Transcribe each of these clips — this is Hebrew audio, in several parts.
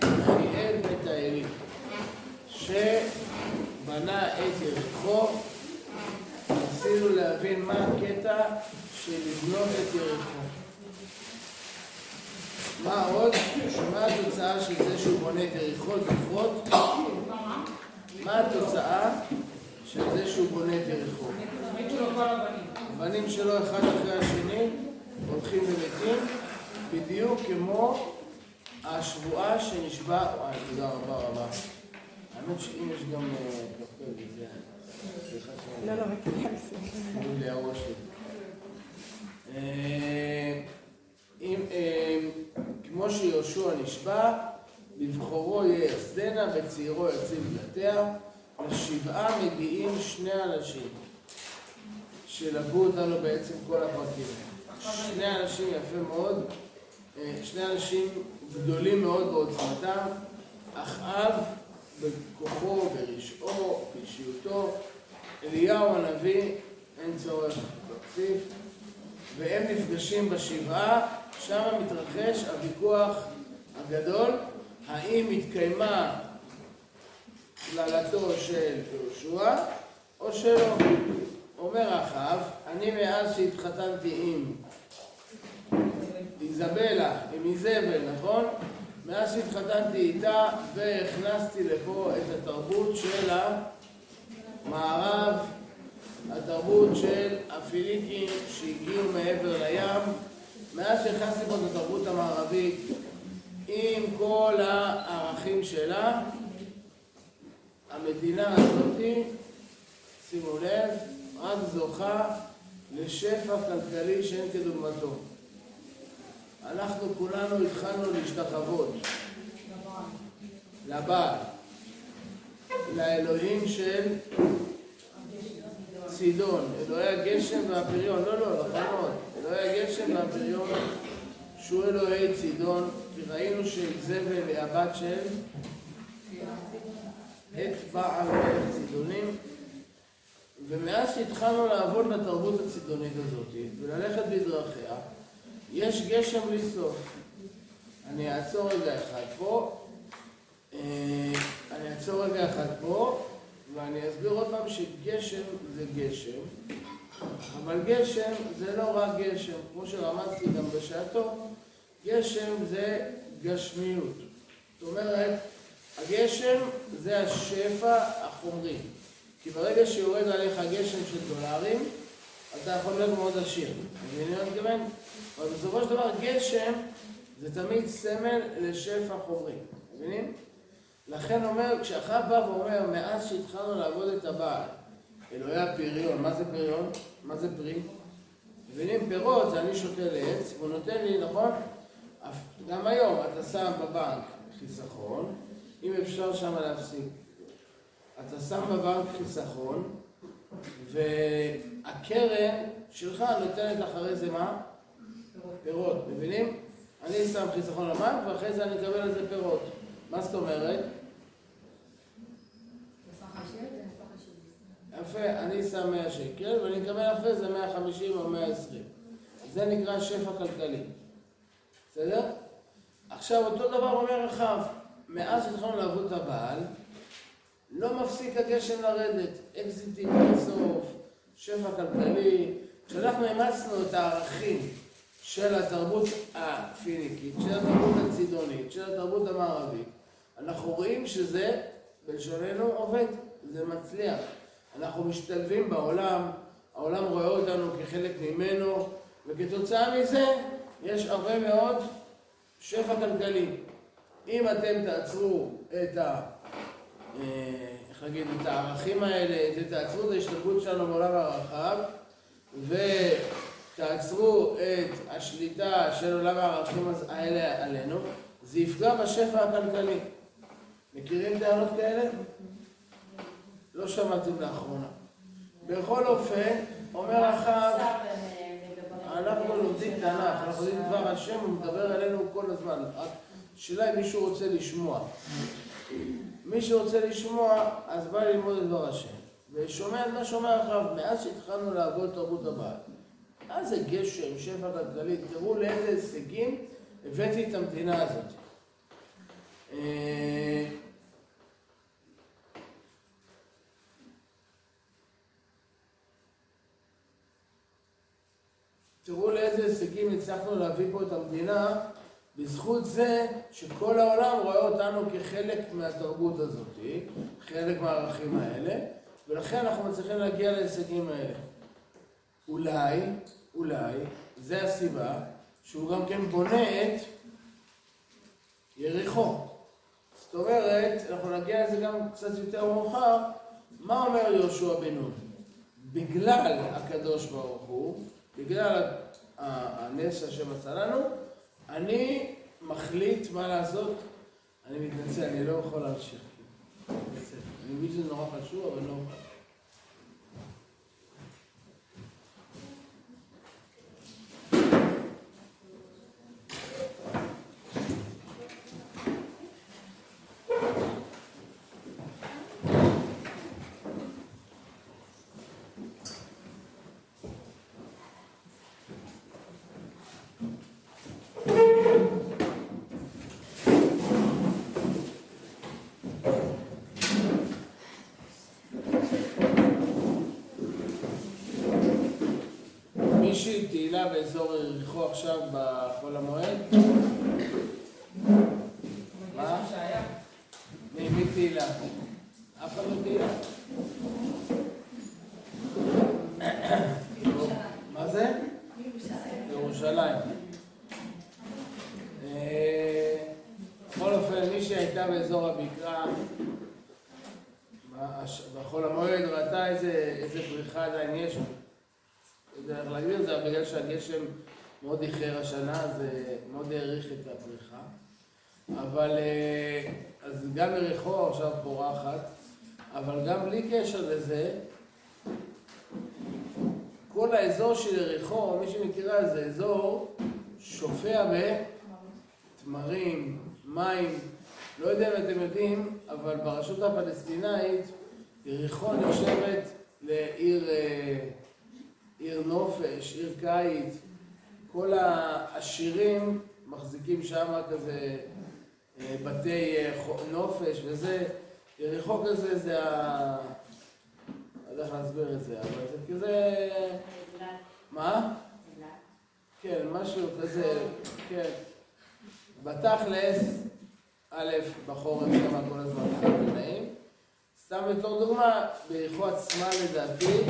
דניאל בית האלי, שבנה את יריחו, ניסינו להבין מה הקטע של לבנות את יריחו. מה עוד? שמה התוצאה של זה שהוא בונה את יריחו, זוכרות? מה התוצאה של זה שהוא בונה את יריחו? הבנים שלו אחד אחרי השני הולכים ומתים, בדיוק כמו השבועה שנשבע, וואי, תודה רבה רבה. האמת שאם יש גם אה, קפה וזה, שאני... לא, לא, שלי. אה, אם, אה, כמו שיהושע נשבע, בבכורו ייסדנה, בצעירו יציב דלתיה, לשבעה מגיעים שני אנשים שלוו אותנו בעצם כל הפרקים. שני אנשים יפה מאוד, אה, שני אנשים גדולים מאוד בעוצמתם, אחאב בכוחו, ברשעו, באישיותו, אליהו הנביא, אין צורך להוסיף, והם נפגשים בשבעה, שם מתרחש הוויכוח הגדול, האם התקיימה קללתו של יהושע או שלא. אומר אחאב, אני מאז שהתחתנתי עם איזבלה, עם איזבל, נכון? מאז שהתחתנתי איתה והכנסתי לפה את התרבות של המערב, התרבות של הפיליקים שהגיעו מעבר לים, מאז שהכנסתי פה את התרבות המערבית עם כל הערכים שלה, המדינה הזאתי, שימו לב, רק זוכה לשפע כלכלי שאין כדוגמתו. אנחנו כולנו התחלנו להשתחוות לבעל, לאלוהים של צידון, אלוהי הגשם והפריון, לא, לא, נכון. מאוד, אלוהי הגשם והפריון שהוא אלוהי צידון, כי ראינו שאיזבל היא הבת של את בעל צידונים, ומאז שהתחלנו לעבוד בתרבות הצידונית הזאת וללכת בדרכיה, יש גשם בלי סוף. אני אעצור רגע אחד פה, אה, אני אעצור רגע אחד פה, ואני אסביר עוד פעם שגשם זה גשם, אבל גשם זה לא רק גשם, כמו שרמזתי גם בשעתו, גשם זה גשמיות. זאת אומרת, הגשם זה השפע החומרי. כי ברגע שיורד עליך גשם של דולרים, אתה יכול להיות מאוד עשיר. מבינים מה אני מתכוון? אבל בסופו של דבר גשם זה תמיד סמל לשפע חומרי. מבינים? לכן אומר, כשאחר בא ואומר, מאז שהתחלנו לעבוד את הבעל, אלוהי הפריון, מה זה פריון? מה זה פרי? מבינים? פירות אני שותה לעץ, והוא נותן לי, נכון? גם היום אתה שם בבנק חיסכון, אם אפשר שם להפסיק. אתה שם בבנק חיסכון, והקרן שלך נותנת אחרי זה מה? פירות, מבינים? אני שם חיסכון לבנק ואחרי זה אני אקבל על זה פירות. מה זאת אומרת? יפה, אני שם 100 שקל ואני אקבל אחרי זה 150 או 120. זה נקרא שפע כלכלי. בסדר? עכשיו אותו דבר אומר רחב, מאז שהתחלנו לעבוד את הבעל, לא מפסיק הגשם לרדת, אקזיטים בסוף, שפע כלכלי. כשאנחנו אימצנו את הערכים של התרבות הפיניקית, של התרבות הצידונית, של התרבות המערבית, אנחנו רואים שזה, בלשוננו, עובד, זה מצליח. אנחנו משתלבים בעולם, העולם רואה אותנו כחלק ממנו, וכתוצאה מזה יש הרבה מאוד שפע כלכלי. אם אתם תעצרו את ה... אה, איך להגיד, את הערכים האלה, תעצרו את ההשתלבות שלנו בעולם הרחב, ותעצרו את השליטה של עולם הערכים האלה עלינו, זה יפגע בשפע הכלכלי. מכירים טענות כאלה? לא שמעתם לאחרונה. בכל אופן, אומר אחר, אנחנו לומדים תנ"ך, אנחנו לומדים דבר השם, הוא מדבר אלינו כל הזמן. השאלה אם מישהו רוצה לשמוע. מי שרוצה לשמוע, אז בא ללמוד את דבר השם. ושומע את מה שאומר אחריו, מאז שהתחלנו לעבוד תרבות הבעל. מה זה גשם, שפע כלכלי, תראו לאיזה הישגים הבאתי את המדינה הזאת. אה, תראו לאיזה הישגים הצלחנו להביא פה את המדינה בזכות זה שכל העולם רואה אותנו כחלק מהתרבות הזאת, חלק מהערכים האלה, ולכן אנחנו מצליחים להגיע להישגים האלה. אולי, אולי, זה הסיבה שהוא גם כן בונה את יריחו. זאת אומרת, אנחנו נגיע לזה גם קצת יותר מאוחר, מה אומר יהושע בן נון? בגלל הקדוש ברוך הוא, בגלל הנס השם עשה לנו, אני מחליט מה לעשות. אני מתנצל, אני לא יכול להמשיך. אני מבין שזה נורא חשוב, אבל לא תהילה באזור יריחו עכשיו בחול המועד? מה? מי תהילה? אף אחד לא תהילה? מה זה? ירושלים. אה, בכל אופן, מי שהייתה באזור הבקעה בחול המועד ראתה איזה פריחה עדיין יש דרך להגדיר את זה, בגלל שהגשם מאוד איחר השנה, זה מאוד העריך את הפריחה. אבל, אה, אז גם יריחו עכשיו פורחת, אבל גם בלי קשר לזה, כל האזור של יריחו, מי שמכירה, זה אזור שופע בתמרים, מים, לא יודע אם אתם יודעים, אבל ברשות הפלסטינאית יריחו נחשבת לעיר אה, עיר נופש, עיר קיץ, כל העשירים מחזיקים שם כזה אה, בתי אה, נופש וזה, יריחו כזה זה ה... אני לא יודע איך להסביר את זה, אבל זה כזה... מה? כן, משהו כזה, כן. בתכלס, א', בחורף שם כל הזמן חם ונעים. סתם בתור דוגמה, ביריחו עצמה לדעתי,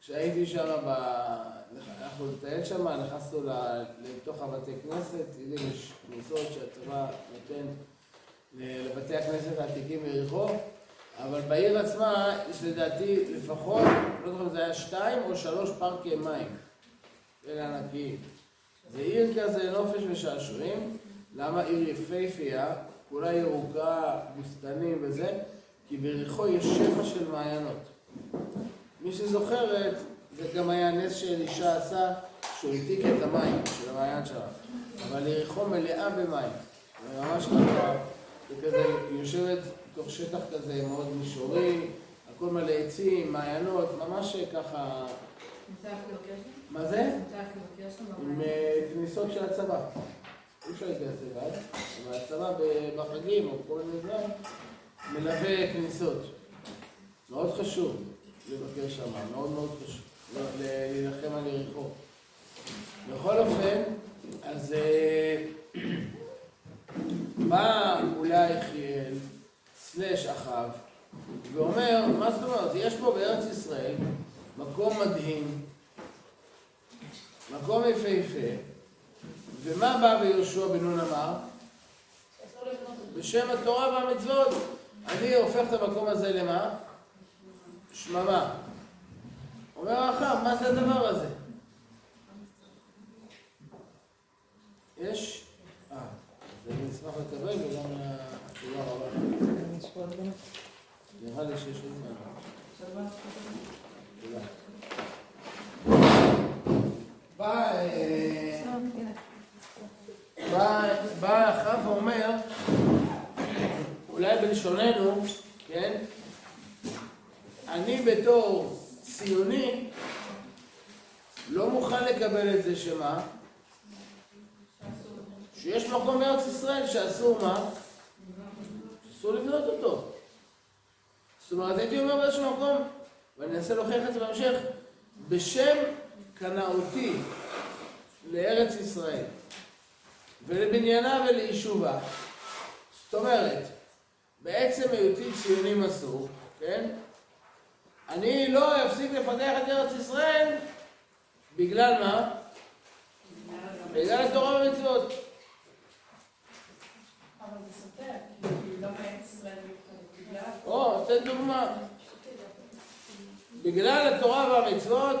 כשהייתי שם, ב... אנחנו נטייל שם, נכנסנו לתוך הבתי כנסת, יש כניסות שהצבא נותן לבתי הכנסת העתיקים ביריחו, אבל בעיר עצמה יש לדעתי לפחות, לא זוכר אם זה היה שתיים או שלוש פארקי מים, אלה ענקיים. זה עיר כזה נופש ושעשועים, למה עיר יפהפייה, כולה ירוקה, בוסתנים וזה? כי ביריחו יש שפע של מעיינות. מי שזוכרת, זה גם היה נס שאלישע עשה, שהוא העתיק את המים של המעיין שלה. אבל יריחו מלאה במים. ממש ככה, וכזה, היא יושבת בתוך שטח כזה מאוד מישורי, הכל מלא עצים, מעיינות, ממש ככה... מה זה? עם אה, כניסות של הצבא. אי אפשר להיכנס לבד, אבל הצבא בחגים או כל מיני דברים מלווה כניסות. מאוד חשוב. לבקר שם, מאוד מאוד חשוב, להילחם על יריחו. בכל אופן, אז אה, בא אולי יחיאל, סלש אחאב, ואומר, מה זאת אומרת, יש פה בארץ ישראל מקום מדהים, מקום יפהפה, ומה בא ויהושע בן נון אמר? בשם התורה והמצוות, אני הופך את המקום הזה למה? שממה. אומר האחר, מה זה הדבר הזה? יש? אה, אז אני אשמח לקבל וגם תודה רבה. נראה לי שיש עוד זמן. תודה. בא אחאב ואומר, אולי בלשוננו, כן? אני בתור ציוני לא מוכן לקבל את זה שמה? שיש מקום בארץ ישראל שאסור מה? אסור לבנות אותו. זאת אומרת, הייתי אומר באיזשהו מקום, ואני אנסה להוכיח את זה בהמשך, בשם קנאותי לארץ ישראל ולבניינה וליישובה, זאת אומרת, בעצם היותי ציוני מסור, כן? אני לא אפסיק לפתח את ארץ ישראל בגלל מה? בגלל התורה והמצוות. או, תן דוגמה. בגלל התורה והמצוות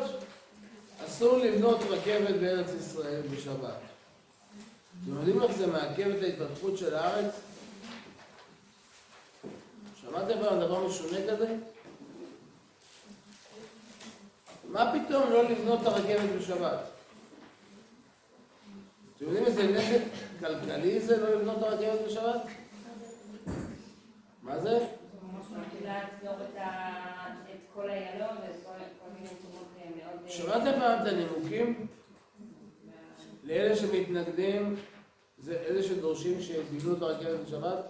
אסור לבנות רכבת בארץ ישראל בשבת. אתם יודעים איך זה מעכב את ההתפתחות של הארץ? שמעתם פעם דבר משונה כזה? מה פתאום לא לבנות את הרכבת בשבת? אתם יודעים איזה נזק כלכלי זה לא לבנות את הרכבת בשבת? מה זה? שמעתם פעם את הנימוקים? לאלה שמתנגדים, זה אלה שדורשים שיבנו את הרכבת בשבת?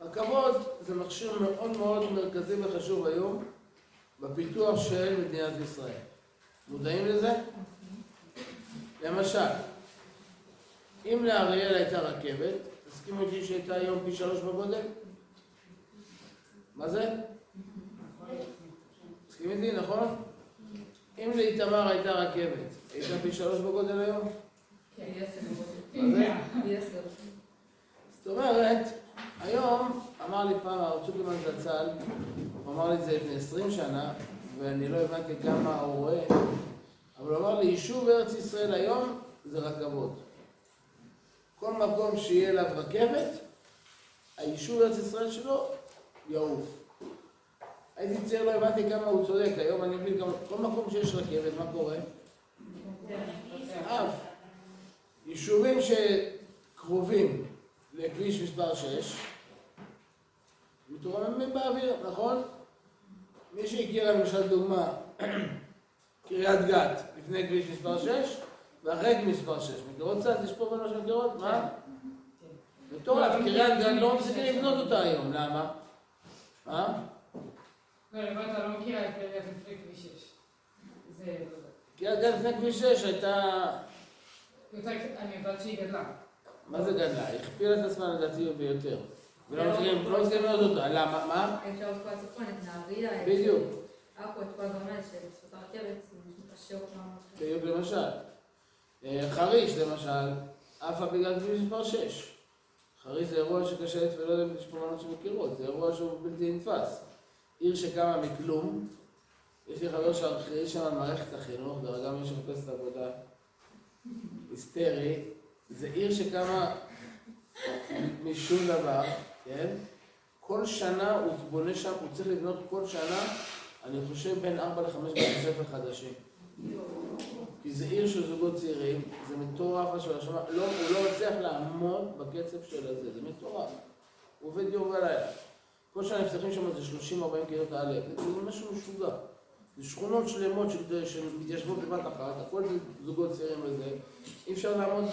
רכבות זה מכשיר מאוד מאוד מרכזי וחשוב היום בפיתוח של מדינת ישראל. מודעים לזה? למשל, אם לאריאל הייתה רכבת, תסכימו איתי שהייתה היום פי שלוש בגודל? מה זה? תסכים איתי, נכון? אם לאיתמר הייתה רכבת, הייתה פי שלוש בגודל היום? כן, זאת אומרת, היום, אמר לי פעם זצ"ל, הוא אמר לי את זה לפני עשרים שנה, ואני לא הבנתי כמה הוא רואה, אבל הוא אמר לי, יישוב ארץ ישראל היום זה רכבות. כל מקום שיהיה אליו רכבת, היישוב ארץ ישראל שלו יעוף. הייתי צעיר, לא הבנתי כמה הוא צודק, היום אני מבין כמה, כל מקום שיש רכבת, מה קורה? אף. יישובים שקרובים לכביש מספר 6, מתרוממים באוויר, נכון? מי שהכיר למשל דוגמה, קריית גת, לפני כביש מספר 6, ואחרי כביש מספר 6. מכירות קצת? יש פה בנו שמכירות? מה? מטורף, קריית גת לא מפסיקים לבנות אותה היום, למה? מה? לא, אתה לא מכירה את קריית לפני כביש 6. זה... קריית גת לפני כביש 6 הייתה... אני יודעת שהיא גדלה. מה זה גדלה? הכפילה את עצמה לדעתי ביותר. ולא מצליחים לבנות אותה. למה? מה? אפשר עוד כל הצפון, את נהריה, בדיוק. עכו, את כל האלה שבזכות הרכבת. בדיוק למשל. חריש למשל, עפה בגלל כביש מספר 6. חריש זה אירוע שקשה לתת ולא יודע אם יש פה מנות שמכירות, זה אירוע שהוא בלתי נתפס. עיר שקמה מכלום, יש לי חבר שאחראי שם על מערכת החינוך, דרגה מי שמחפש את העבודה היסטרי, זה עיר שקמה משום דבר, כן? כל שנה הוא בונה שם, הוא צריך לבנות כל שנה, אני חושב בין 4 ל-5 בתי ספר חדשים. כי זה עיר של זוגות צעירים, זה מטורף לא, הוא לא מצליח לעמוד בקצב של הזה, זה מטורף. הוא עובד יום ולילה. כל שנה נפתחים שם איזה 30-40 כיתות א', זה משהו משוגע. זה שכונות שלמות שמתיישבות בבת אחת, הכל זה זוגות צעירים וזה, אי אפשר לעמוד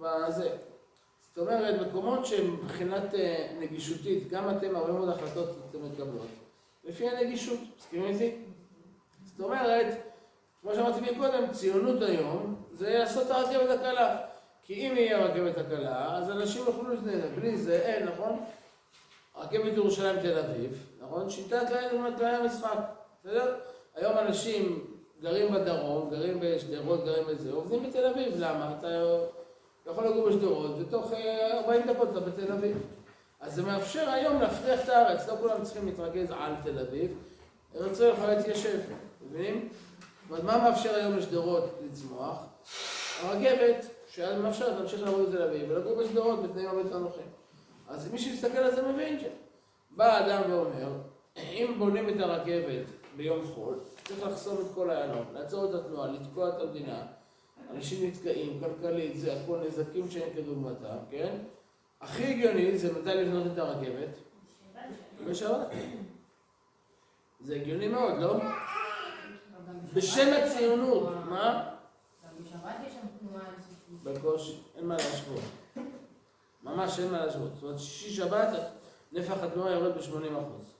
בזה. זאת אומרת, מקומות שמבחינת אה, נגישותית, גם אתם, הרבה מאוד החלטות אתם מקבלות, לפי הנגישות, מסכימים איתי? זאת אומרת, כמו שאמרתי מקודם, ציונות היום זה לעשות את הרכבת הקלה. כי אם יהיה הרכבת הקלה, אז אנשים יוכלו להתנהל, בלי זה אין, נכון? רכבת ירושלים תל אביב, נכון? שיטת כללי המשחק, בסדר? היום אנשים גרים בדרום, גרים בשדרות, גרים בזה, עובדים בתל אביב, למה? אתה יכול לגור בשדרות, ותוך 40 אה, דקות אתה בתל אביב. אז זה מאפשר היום להפריח את הארץ, לא כולם צריכים להתרכז על תל אביב, ישראל יכולה להתיישב, מבינים? אומרת, מה מאפשר היום לשדרות לצמוח? הרכבת, שמאפשרת להמשיך לעבוד בתל אביב ולגור בשדרות בתנאים הרבה יותר נוחים. אז מי שמסתכל על זה מבין שבא אדם ואומר, אם בונים את הרכבת ביום חול, צריך לחסום את כל איילון, לעצור את התנועה, לתקוע את המדינה, אנשים נתקעים, כלכלית, זה הכל נזקים שאין כדוגמתם, כן? הכי הגיוני זה מתי לבנות את הרכבת? בשבת. זה הגיוני מאוד, לא? בשם הציונות, מה? גם בשבת יש שם תנועה אינסופית. בקושי, אין מה להשוות. ממש אין מה להשוות. זאת אומרת, שישי שבת, נפח התנועה יורד ב-80%.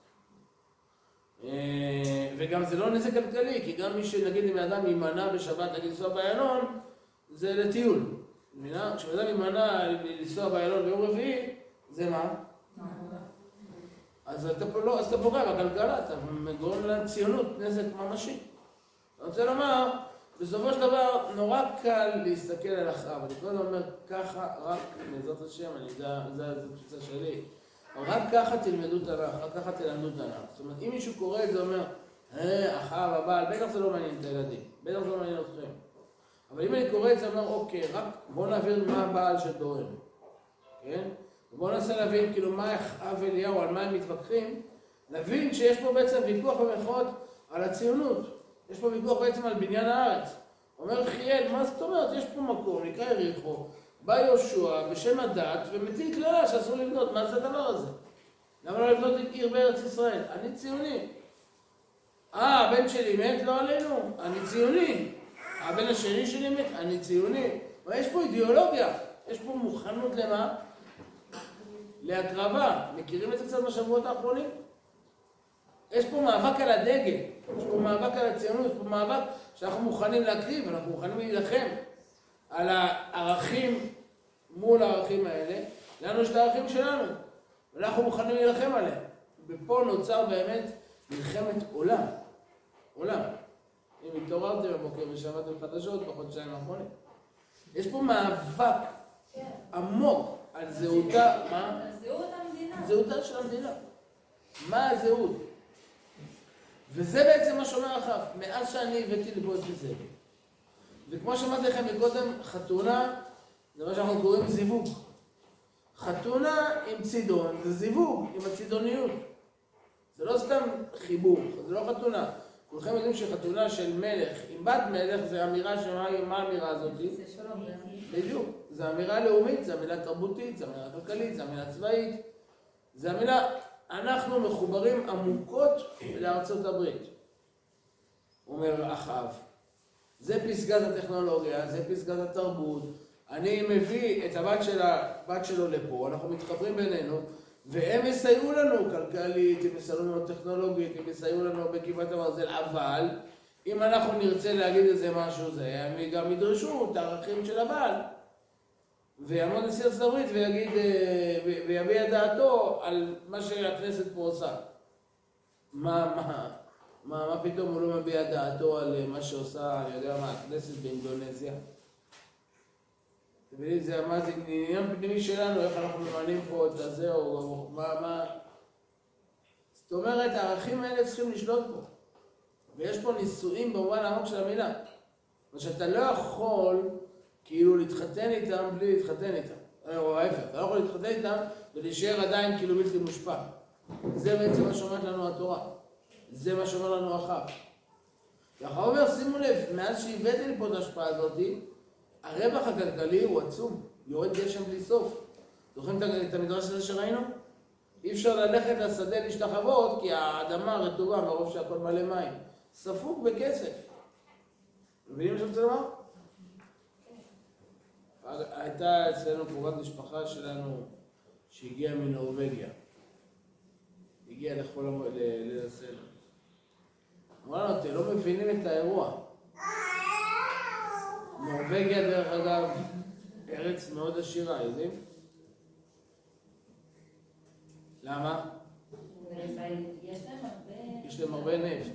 אה, וגם זה לא נזק כלכלי, כי גם מי שנגיד אם אדם יימנע בשבת, נגיד לנסוע באיילון, זה לטיול. כשאדם יימנע לנסוע באיילון ביום רביעי, זה מה? אז אתה, לא, אז אתה פוגע בכלכלה, אתה גורם לציונות נזק ממשי. אני רוצה לומר, בסופו של דבר, נורא קל להסתכל על אחאב. אני כל הזמן אומר, ככה, רק בעזרת השם, אני יודע, זו התפיסה שלי. רק ככה תלמדו תנ"ך, רק ככה תלמדו תנ"ך. זאת אומרת, אם מישהו קורא את זה, אומר, אה, אחאב הבעל, בטח זה לא מעניין את הילדים, בטח זה לא מעניין אתכם. אבל אם אני קורא את זה, אומר, אוקיי, רק בואו נעביר מה הבעל שטוען, כן? בואו ננסה להבין כאילו מה אחאב ואליהו, על מה הם מתווכחים, נבין שיש פה בעצם ויכוח במירכאות על הציונות. יש פה ויכוח בעצם על בניין הארץ. אומר חיאל, מה זאת אומרת? יש פה מקום, נקרא יריחו, בא יהושע בשם הדת ומטיל קללה שאסור לבנות. מה זה הדבר הזה? למה לא לבנות עיר בארץ ישראל? אני ציוני. אה, הבן שלי מת? לא עלינו. אני ציוני. הבן השני שלי מת? אני ציוני. אבל יש פה אידיאולוגיה. יש פה מוכנות למה? להקרבה. מכירים את זה קצת בשבועות האחרונים? יש פה מאבק על הדגל, יש פה מאבק על הציונות, יש פה מאבק שאנחנו מוכנים להקריב, אנחנו מוכנים להילחם על הערכים מול הערכים האלה. לנו יש את הערכים שלנו, ואנחנו מוכנים להילחם עליהם. ופה נוצר באמת מלחמת עולם. עולם. אם התעוררתם בבוקר ושמעתם חדשות בחודשיים האחרונים. יש פה מאבק עמוק על זהותה, מה? על זהות המדינה. זהותה של המדינה. מה הזהות? וזה בעצם מה שאומר אחאב, מאז שאני הבאתי לפה את זה. וכמו שאמרתי לכם מקודם, חתונה, זה מה שאנחנו קוראים זיווג. חתונה עם צידון זה זיווג, עם הצידוניות. זה לא סתם חיבור, זה לא חתונה. כולכם יודעים שחתונה של מלך עם בת מלך זה אמירה שמה מה האמירה הזאת? זה שלום. בדיוק. זו אמירה לאומית, זו אמירה תרבותית, זו אמירה כלכלית, זו אמירה צבאית. זו אמירה, אנחנו מחוברים עמוקות לארצות הברית, אומר אחאב. זה פסגת הטכנולוגיה, זה פסגת התרבות. אני מביא את הבת, של הבת שלו לפה, אנחנו מתחברים בינינו, והם יסייעו לנו כלכלית, הם יסייעו לנו טכנולוגית, הם יסייעו לנו בגבעת הברזל, אבל אם אנחנו נרצה להגיד איזה משהו זה, הם גם ידרשו את הערכים של הבעל. ויעמוד נשיא ארצות הברית ויגיד, אה, ויביע דעתו על מה שהכנסת פה עושה. מה, מה, מה, מה פתאום הוא לא מביע דעתו על אה, מה שעושה, אני יודע מה, הכנסת באינדונזיה? זה זה עניין פנימי שלנו, איך אנחנו ממנים פה את הזה, או מה, מה... זאת אומרת, הערכים האלה צריכים לשלוט פה. ויש פה נישואים במובן העמוק של המילה. מה שאתה לא יכול כאילו להתחתן איתם בלי להתחתן איתם. או ההפך, אתה לא יכול להתחתן איתם ולהישאר עדיין כאילו בלתי מושפע. זה בעצם מה שאומרת לנו התורה. זה מה שאומר לנו אחאב. ואחר אומר, שימו לב, מאז שהבאתי לפה את ההשפעה הזאת, הרווח הכלכלי הוא עצום. יורד גשם בלי סוף. זוכרים את המדרש הזה שראינו? אי אפשר ללכת לשדה להשתחוות כי האדמה רטובה מרוב שהכל מלא מים. ספוג בכסף. מבינים מה שאני רוצה לומר? הייתה אצלנו קרובת משפחה שלנו שהגיעה מנורבגיה. הגיעה לכל המ... ליל הסדר. אמרה לנו, אתם לא מבינים את האירוע. נורבגיה, דרך אגב, ארץ מאוד עשירה, יודעים? למה? יש להם הרבה... נפט.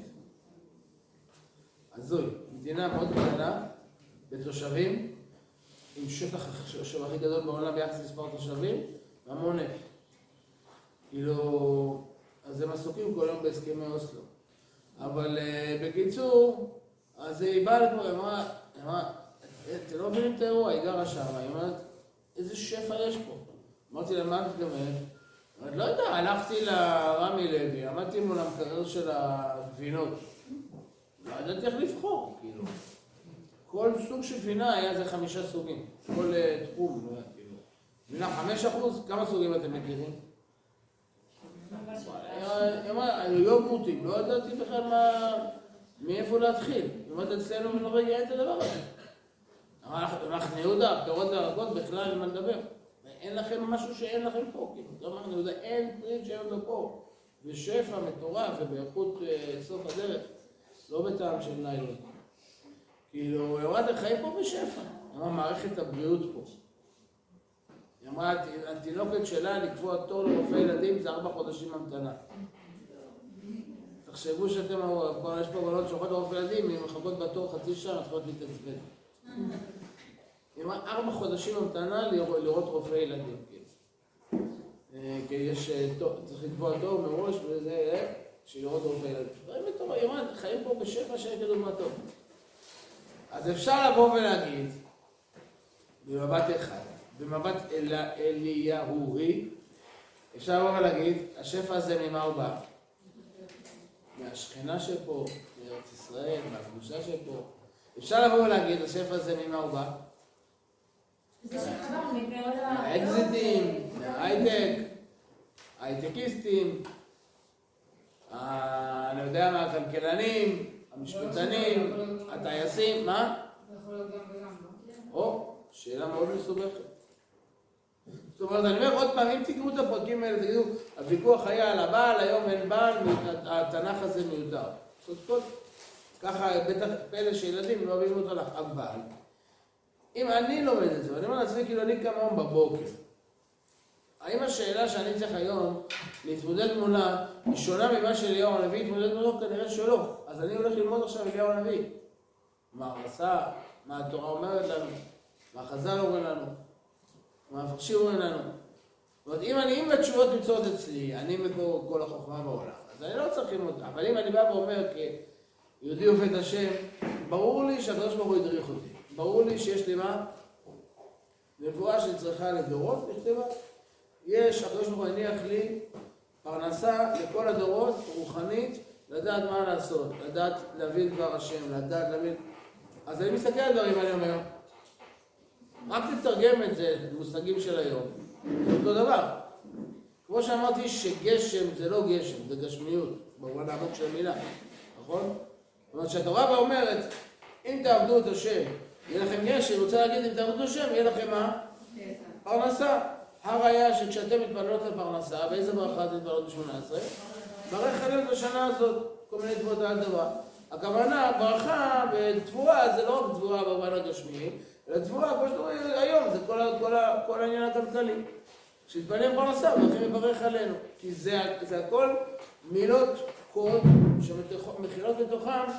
הזוי. מדינה מאוד קטנה, בתושבים, עם שטח השטח הכי גדול בעולם ביחס למספר תושבים, והמון נפט. כאילו, אז הם עסוקים כל היום בהסכמי אוסלו. אבל uh, בקיצור, אז היא באה לפה, היא אמרה, אתם לא מבינים את האירוע, היא גרה שם, היא אומרת, איזה שפע יש פה. אמרתי לה, מה את מתכוונת? היא אומרת, לא יודע, הלכתי לרמי לוי, עמדתי מול המקרר של הגבינות. לא ידעתי איך לבחור, כאילו. כל סוג של גבינה היה איזה חמישה סוגים. כל uh, תחום, כאילו. גבינה חמש אחוז, כמה סוגים אתם מכירים? היא אמרה, יוגורטים, לא ידעתי בכלל מה, מאיפה להתחיל. זאת אומרת, אצלנו בנורבגיה אין את הדבר הזה. אנחנו יהודה, פירות וירקות, בכלל אין מה לדבר. אין לכם משהו שאין לכם פה, כאילו, גם אנחנו יהודה, אין פריט שאין לו פה. בשפע מטורף ובאיכות אה, סוף הדרך, לא בטעם של ניילון. כאילו, יורד החיים פה בשפע. אמרה, מערכת הבריאות פה. היא אמרה, התינוקת שלה לקבוע תור לרופא ילדים זה ארבע חודשים המתנה. תחשבו שאתם, יש פה בנות שהולכות לרופא ילדים, הן מחכות בתור חצי שעה, מתחילות להתעצבן. היא ארבע חודשים המתנה לראות רופא ילדים. כאילו. אה, כי יש, אה, צריך לקבוע תור מראש, וזה, אה, בשביל לראות רופא ילדים. דברים חיים פה בשפע שאין כדוגמתו. אז אפשר לבוא ולהגיד, במבט אחד, במבט אל, אליהורי, אפשר לבוא ולהגיד, השפע הזה ממה הוא בא? מהשכנה שפה, מארץ ישראל, מהקדושה שפה. אפשר לבוא ולהגיד, השפע הזה ממה הוא בא? מהאקזיטים, מההייטק, הייטקיסטים, אני יודע מה, הכלכלנים, המשפטנים, הטייסים, מה? לא? או, שאלה מאוד מסובכת. זאת אומרת, אני אומר עוד פעם, אם תקראו את הפרקים האלה, תגידו, הוויכוח היה על הבעל, היום אין בעל, התנ"ך הזה מיותר. אומרת, ככה בטח פלא שילדים לא מבינים אותו לך, אבל אם אני לומד את זה, ואני אומר לעצמי, כאילו אני קם היום בבוקר, האם השאלה שאני צריך היום להתמודד מולה היא שונה ממה שאליהו הנביא התמודד מולו? כנראה שלא. אז אני הולך ללמוד עכשיו אליהו הנביא. מה הוא עשה, מה התורה אומרת לנו, מה חז"ל אומרים לנו, מה המפרשים אומרים לנו. זאת אומרת, אם אני, אם התשובות נמצאות אצלי, אני מקור כל החוכמה בעולם, אז אני לא צריך ללמוד. אבל אם אני בא ואומר, כיהודי עובד השם, ברור לי שהקדוש ברוך הוא הדריך אותי. ברור לי שיש לי מה? נבואה שצריכה לדורות, נכתבה. יש, הקדוש ברוך הוא הניח לי פרנסה לכל הדורות, רוחנית, לדעת מה לעשות, לדעת להבין דבר השם, לדעת להבין... אז אני מסתכל על דברים האלה אומר, רק תתרגם את זה למושגים של היום, זה אותו דבר. כמו שאמרתי שגשם זה לא גשם, זה גשמיות, במובן העמוק של המילה, נכון? זאת אומרת שהתורה באה אומרת, אם תעבדו את השם, יהיה לכם גשם, רוצה להגיד אם תעבדו את השם, יהיה לכם מה? פרנסה. הראיה שכשאתם מתפללות על פרנסה, באיזה ברכה אתם מתפללות ב-18? ברך עלינו בשנה הזאת, כל מיני תבואות על דבר. הכוונה, ברכה בתבואה זה לא רק תבואה במובן הגשמי, אלא תבואה, כמו שאתם רואים היום, זה כל, כל, כל העניין הכלכלי. כשתתפלל פרנסה, הולכים לברך עלינו. כי זה, זה הכל מילות קוד שמכילות בתוכן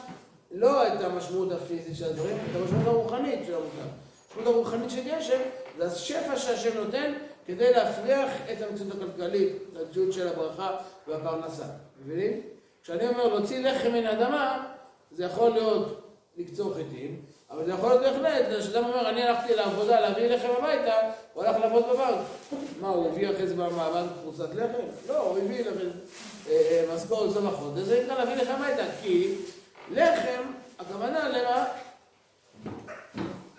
לא את המשמעות הפיזית של הדברים, את המשמעות הרוחנית של המושג. המשמעות הרוחנית של גשם זה השפע שהשם נותן כדי להפריח את המציאות הכלכלית, את המציאות של הברכה והפרנסה. מבינים? כשאני אומר להוציא לחם מן האדמה, זה יכול להיות לקצור חיטים, אבל זה יכול להיות בהחלט, כשאדם אומר, אני הלכתי לעבודה להביא לחם הביתה, הוא הלך לעבוד בבנק. מה, הוא הביא אחרי זה מהבנק פרוסת לחם? לא, הוא הביא לכם אה, אה, משכורת סוף החודש, זה נקרא להביא לחם הביתה, כי לחם, הכוונה למה?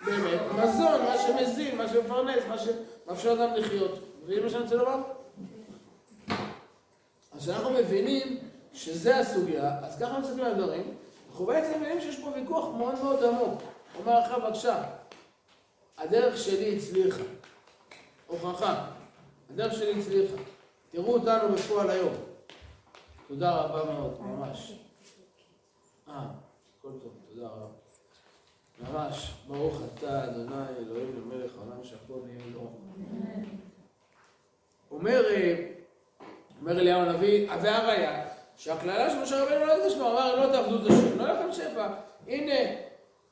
באמת, מזון, מה שמזין, מה שמפרנס, מה שמאפשר אדם לחיות. מבינים מה שאני רוצה לומר? אז כשאנחנו מבינים שזה הסוגיה, אז ככה מסתכלים על הדברים, אנחנו בעצם מבינים שיש פה ויכוח מאוד מאוד עמוק. אומר לך בבקשה, הדרך שלי הצליחה. הוכחה, הדרך שלי הצליחה. תראו אותנו בפועל היום. תודה רבה מאוד, ממש. אה, הכל טוב, תודה רבה. ממש, ברוך אתה, אדוני, אלוהים למלך העולם שהכל נהיה לו. אומר, אה, אומר אליהו הנביא, והראיה, שהקללה של משה רבנו לא לו, אמר לא תעבדו את השם, לא לכם שפע. הנה,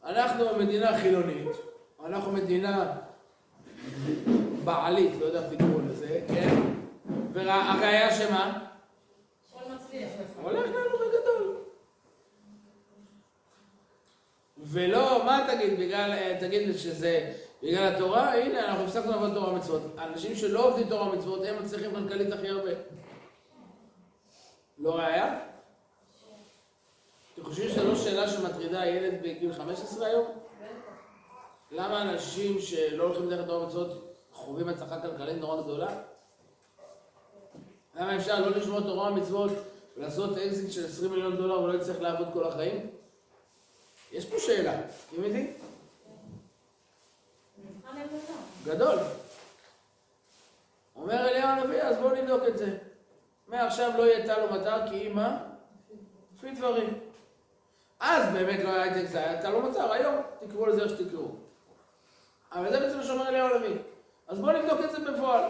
אנחנו מדינה חילונית, אנחנו מדינה בעלית, לא יודע איך תקראו לזה, כן? והראיה שמה? הולך לנו בגדול. ולא, מה תגיד, בגלל, אה, תגיד שזה בגלל התורה? הנה, אנחנו הפסקנו לעבוד תורה ומצוות. אנשים שלא עובדים תורה ומצוות, הם מצליחים כלכלית הכי הרבה. לא ראיה? אתם חושבים שזו לא שאלה שמטרידה ילד בגיל 15 היום? למה אנשים שלא הולכים דרך תורה ומצוות חווים הצלחה כלכלית נורא גדולה? למה אפשר לא לשמור תורה ומצוות ולעשות אקזיט של 20 מיליון דולר ולא יצטרך לעבוד כל החיים? יש פה שאלה, אתם יודעים? גדול. אומר אליהו הנביא, אז בואו נבדוק את זה. מעכשיו לא יהיה טל ומטר, כי אם מה? לפי דברים. אז באמת לא היה הייטק, זה היה טל ומטר, היום תקראו לזה איך שתקראו. אבל זה בעצם מה שאומר אליהו הנביא. אז בואו נבדוק את זה בפועל.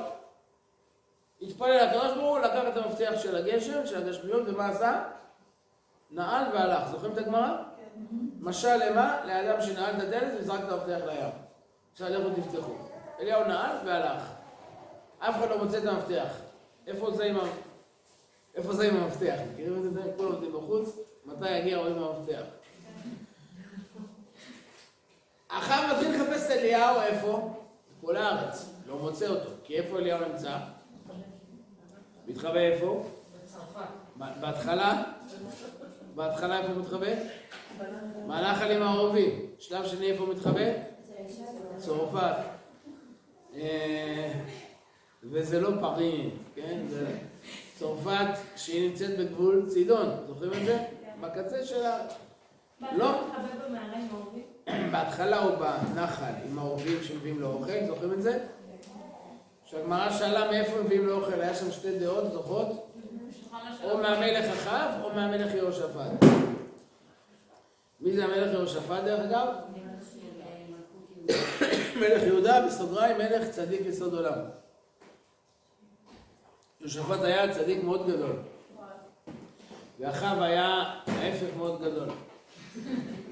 התפלל הקדוש ברוך הוא, לקח את המפתח של הגשם, של הגשמיות, ומה עשה? נעל והלך. זוכרים את הגמרא? משל למה? לאדם שנעל את הדלת וזרק את המפתח לים. עכשיו לכו תפתחו. אליהו נעל והלך. אף אחד לא מוצא את המפתח. איפה זה עם, ה... איפה זה עם המפתח? מכירים את זה? כולם עומדים בחוץ, מתי יגיע רואים המפתח. אחר מתחיל לחפש את אליהו, איפה? בכל הארץ. לא מוצא אותו. כי איפה אליהו נמצא? מתחבא איפה? בצרפת. בהתחלה? בהתחלה איפה הוא מתחבא? מהלך עם הערובים. שלב שני איפה הוא מתחבא? צרפת. אה, וזה לא פריז, כן? צרפת שהיא נמצאת בגבול צידון, זוכרים את זה? בקצה שלה. לא. בהתחלה הוא בנחל עם העורבים שמביאים לו אוכל, זוכרים את זה? שהגמרא שאלה מאיפה מביאים לו אוכל, היה שם שתי דעות, זוכרות? או מהמלך אחאב או מהמלך יהושפט. מי זה המלך יהושפט דרך אגב? מלך יהודה, בסוגריים, מלך צדיק יסוד עולם. יהושפט היה צדיק מאוד גדול. ואחאב היה ההפך מאוד גדול.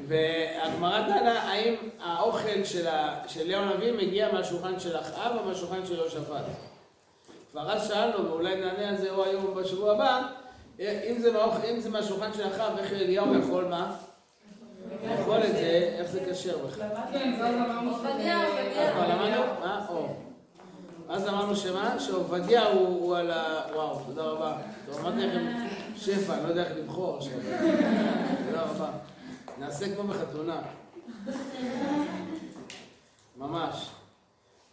והגמרא דנה האם האוכל של, ה... של אליהו הנביא מגיע מהשולחן של אחאב או מהשולחן של יהושפט. כבר אז שאלנו, ואולי נענה על זה או היום בשבוע הבא, אם זה, מהאוכל, אם זה מהשולחן של אחאב, איך אליהו יכול מה? לאכול את זה, איך זה כשר בכלל? כן. אז? או. אמרנו שמה? שעובדיה הוא, הוא על ה... וואו, תודה רבה. שפע, אני לא יודע איך לבחור עכשיו. תודה רבה. נעשה כמו בחתונה. ממש.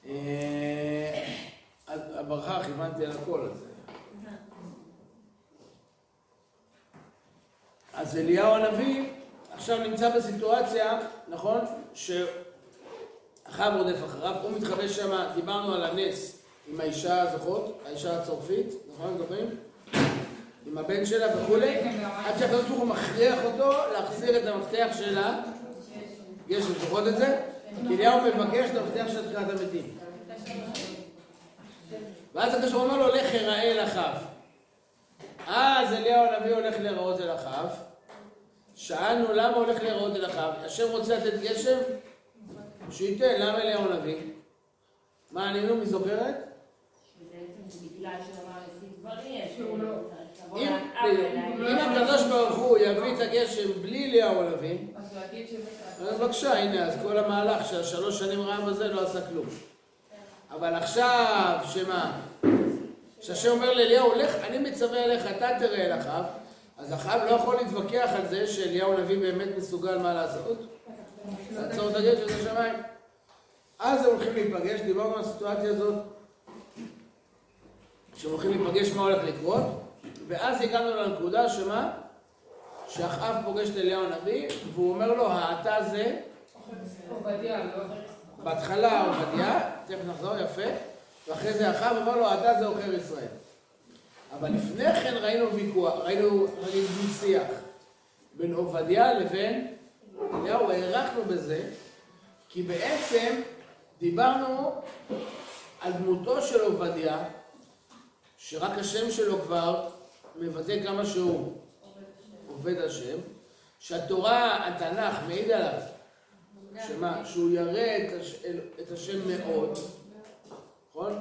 אה, הברכה כיוונתי על הכל הזה. אז אליהו הנביא עכשיו נמצא בסיטואציה, נכון? שאחאב רודף אחריו, הוא מתחבא שם, דיברנו על הנס עם האישה, זוכרות? האישה הצרפית, נכון? זוכרים? עם הבן שלה וכולי, עד שהקדוש ברוך הוא מכריח אותו להחזיר את המפתח שלה. יש, זוכרות את זה? כי אליהו מבקש את המפתח של תחילת המתים. ואז הקדוש ברוך הוא אומר לו, לך אראה אל אחאב. אז אליהו הנביא הולך להיראות אל אחאב. שאלנו למה הולך להיראות אל אחאב. השם רוצה לתת גשם? שייתן, למה אליהו הנביא? מה ענינו? מי זוכרת? שהוא לא. אם הקדוש ברוך הוא יביא את הגשם בלי אליהו הנביא, אז שבטח. אז בבקשה, הנה, אז כל המהלך של השלוש שנים רעב הזה לא עשה כלום. אבל עכשיו, שמה? שהשם אומר לאליהו, לך, אני מצווה אליך, אתה תראה אל אחאב, אז אחאב לא יכול להתווכח על זה שאליהו הנביא באמת מסוגל מה לעשות. לעצור את הגשם של השמיים. אז הם הולכים להיפגש, דיברנו על הסיטואציה הזאת, שהם הולכים להיפגש מה הולך לקרות, ואז הגענו לנקודה שמה? שאחאב פוגש את אליהו הנביא, והוא אומר לו, האתה זה, עובדיה, לא. בהתחלה עובדיה, תכף נחזור, יפה, ואחרי זה אחאב אמר לו, אתה זה עוכר ישראל. אבל לפני כן ראינו ויכוח, ראינו נגיד דו-שיח בין עובדיה לבין אליהו, הארכנו בזה, כי בעצם דיברנו על דמותו של עובדיה, שרק השם שלו כבר מבטא כמה שהוא עובד השם, שהתורה, התנ"ך, מעיד עליו, שמה? שהוא ירא את, הש... את השם מאוד, נכון?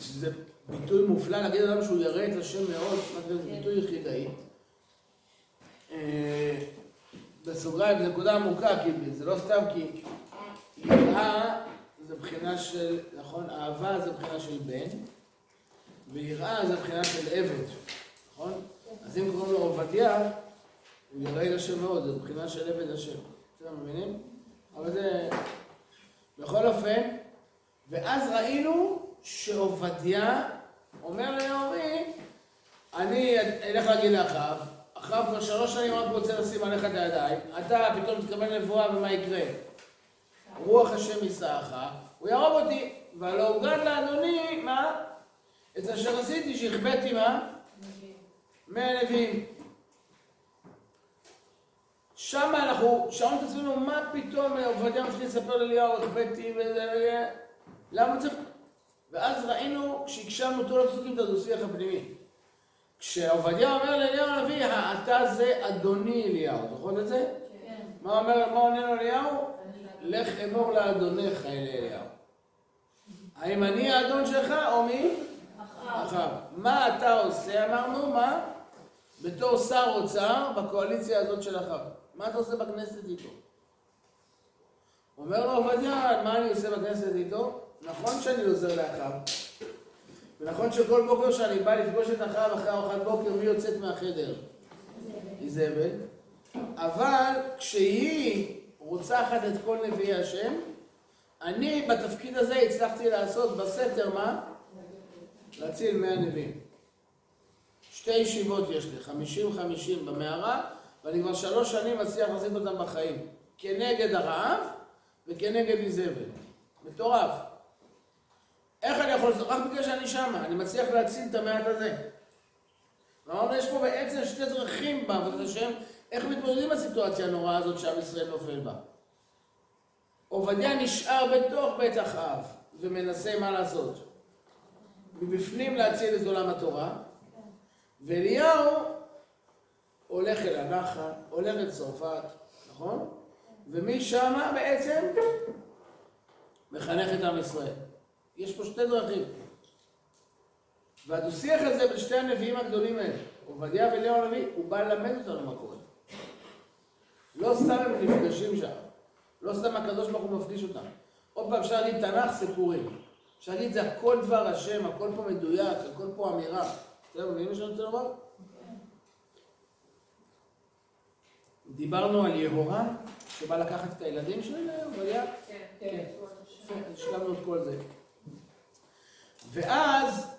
שזה ביטוי מופלא להגיד אדם שהוא ירא את השם מאוד, זה ביטוי יחידאי. אה, בסוגריים, נקודה עמוקה, כי זה לא סתם כי יראה זה בחינה של, נכון? אהבה זה בחינה של בן, ויראה זה בחינה של עבד, נכון? אז אם קוראים לו עובדיה, הוא ירא את השם מאוד, זה בחינה של עבד השם. אתם מבינים? אבל זה... בכל אופן, ואז ראינו שעובדיה אומר לנעמי, אני אלך להגיד לאחאב, אחריו כבר שלוש שנים רק רוצה לשים עליך את הידיים, אתה פתאום תקבל נבואה ומה יקרה? רוח השם יישאך, הוא יהרוג אותי, והלא הוגד לאדוני, מה? את אשר עשיתי שהחבאתי מה? מהנביאים. שם אנחנו שואלים את עצמנו, מה פתאום עובדיה מתחיל לספר לאליהו, החבאתי וזה, למה צריך... ואז ראינו, כשהקשבנו טוב לפסוקים, את הדו-שיח הפנימי. כשעובדיה אומר לאליהו הנביא, אתה זה אדוני אליהו, זוכרות את זה? כן. מה אומר, מה עונה לו אליהו? לך אמור לאדונך אל אליהו. האם אני האדון שלך או מי? אחאב. מה אתה עושה, אמרנו, מה? בתור שר אוצר בקואליציה הזאת של אחאב. מה אתה עושה בכנסת איתו? אומר לו עובדיה, מה אני עושה בכנסת איתו? נכון שאני עוזר לאחאב. ונכון שכל בוקר שאני בא לפגוש את אחאב אחרי ארוחת בוקר, מי יוצאת מהחדר? איזבל. אבל כשהיא רוצחת את כל נביאי השם, אני בתפקיד הזה הצלחתי לעשות בסתר מה? להציל מאה נביאים. שתי ישיבות יש לי, חמישים חמישים במערה, ואני כבר שלוש שנים מצליח להחזיק אותם בחיים. כנגד הרעב וכנגד איזבל. מטורף. איך אני יכול לעשות? רק בגלל שאני שמה, אני מצליח להציל את המעט הזה. ואמרנו, יש פה בעצם שתי דרכים בעבודת השם, איך מתמודדים עם הסיטואציה הנוראה הזאת שעם ישראל נופל בה. עובדיה נשאר בתוך בית אחאב, ומנסה מה לעשות? מבפנים להציל את עולם התורה, ואליהו הולך אל הנחל, הולך לצרפת, נכון? ומשם בעצם מחנך את עם ישראל. יש פה שתי דרכים. והדו-שיח הזה בין שתי הנביאים הגדולים האלה, עובדיה ואליהו הנביא, הוא בא ללמד אותנו מה קורה. לא סתם הם נפגשים שם. לא סתם הקדוש ברוך הוא מפגיש אותם. עוד פעם, אפשר להגיד תנ"ך סיפורים. אפשר להגיד זה הכל דבר השם, הכל פה מדויק, הכל פה אמירה. בסדר, מבינים מה שאני רוצה לומר? דיברנו על יהורם, שבא לקחת את הילדים של עובדיה. כן. השלמנו את כל זה. ואז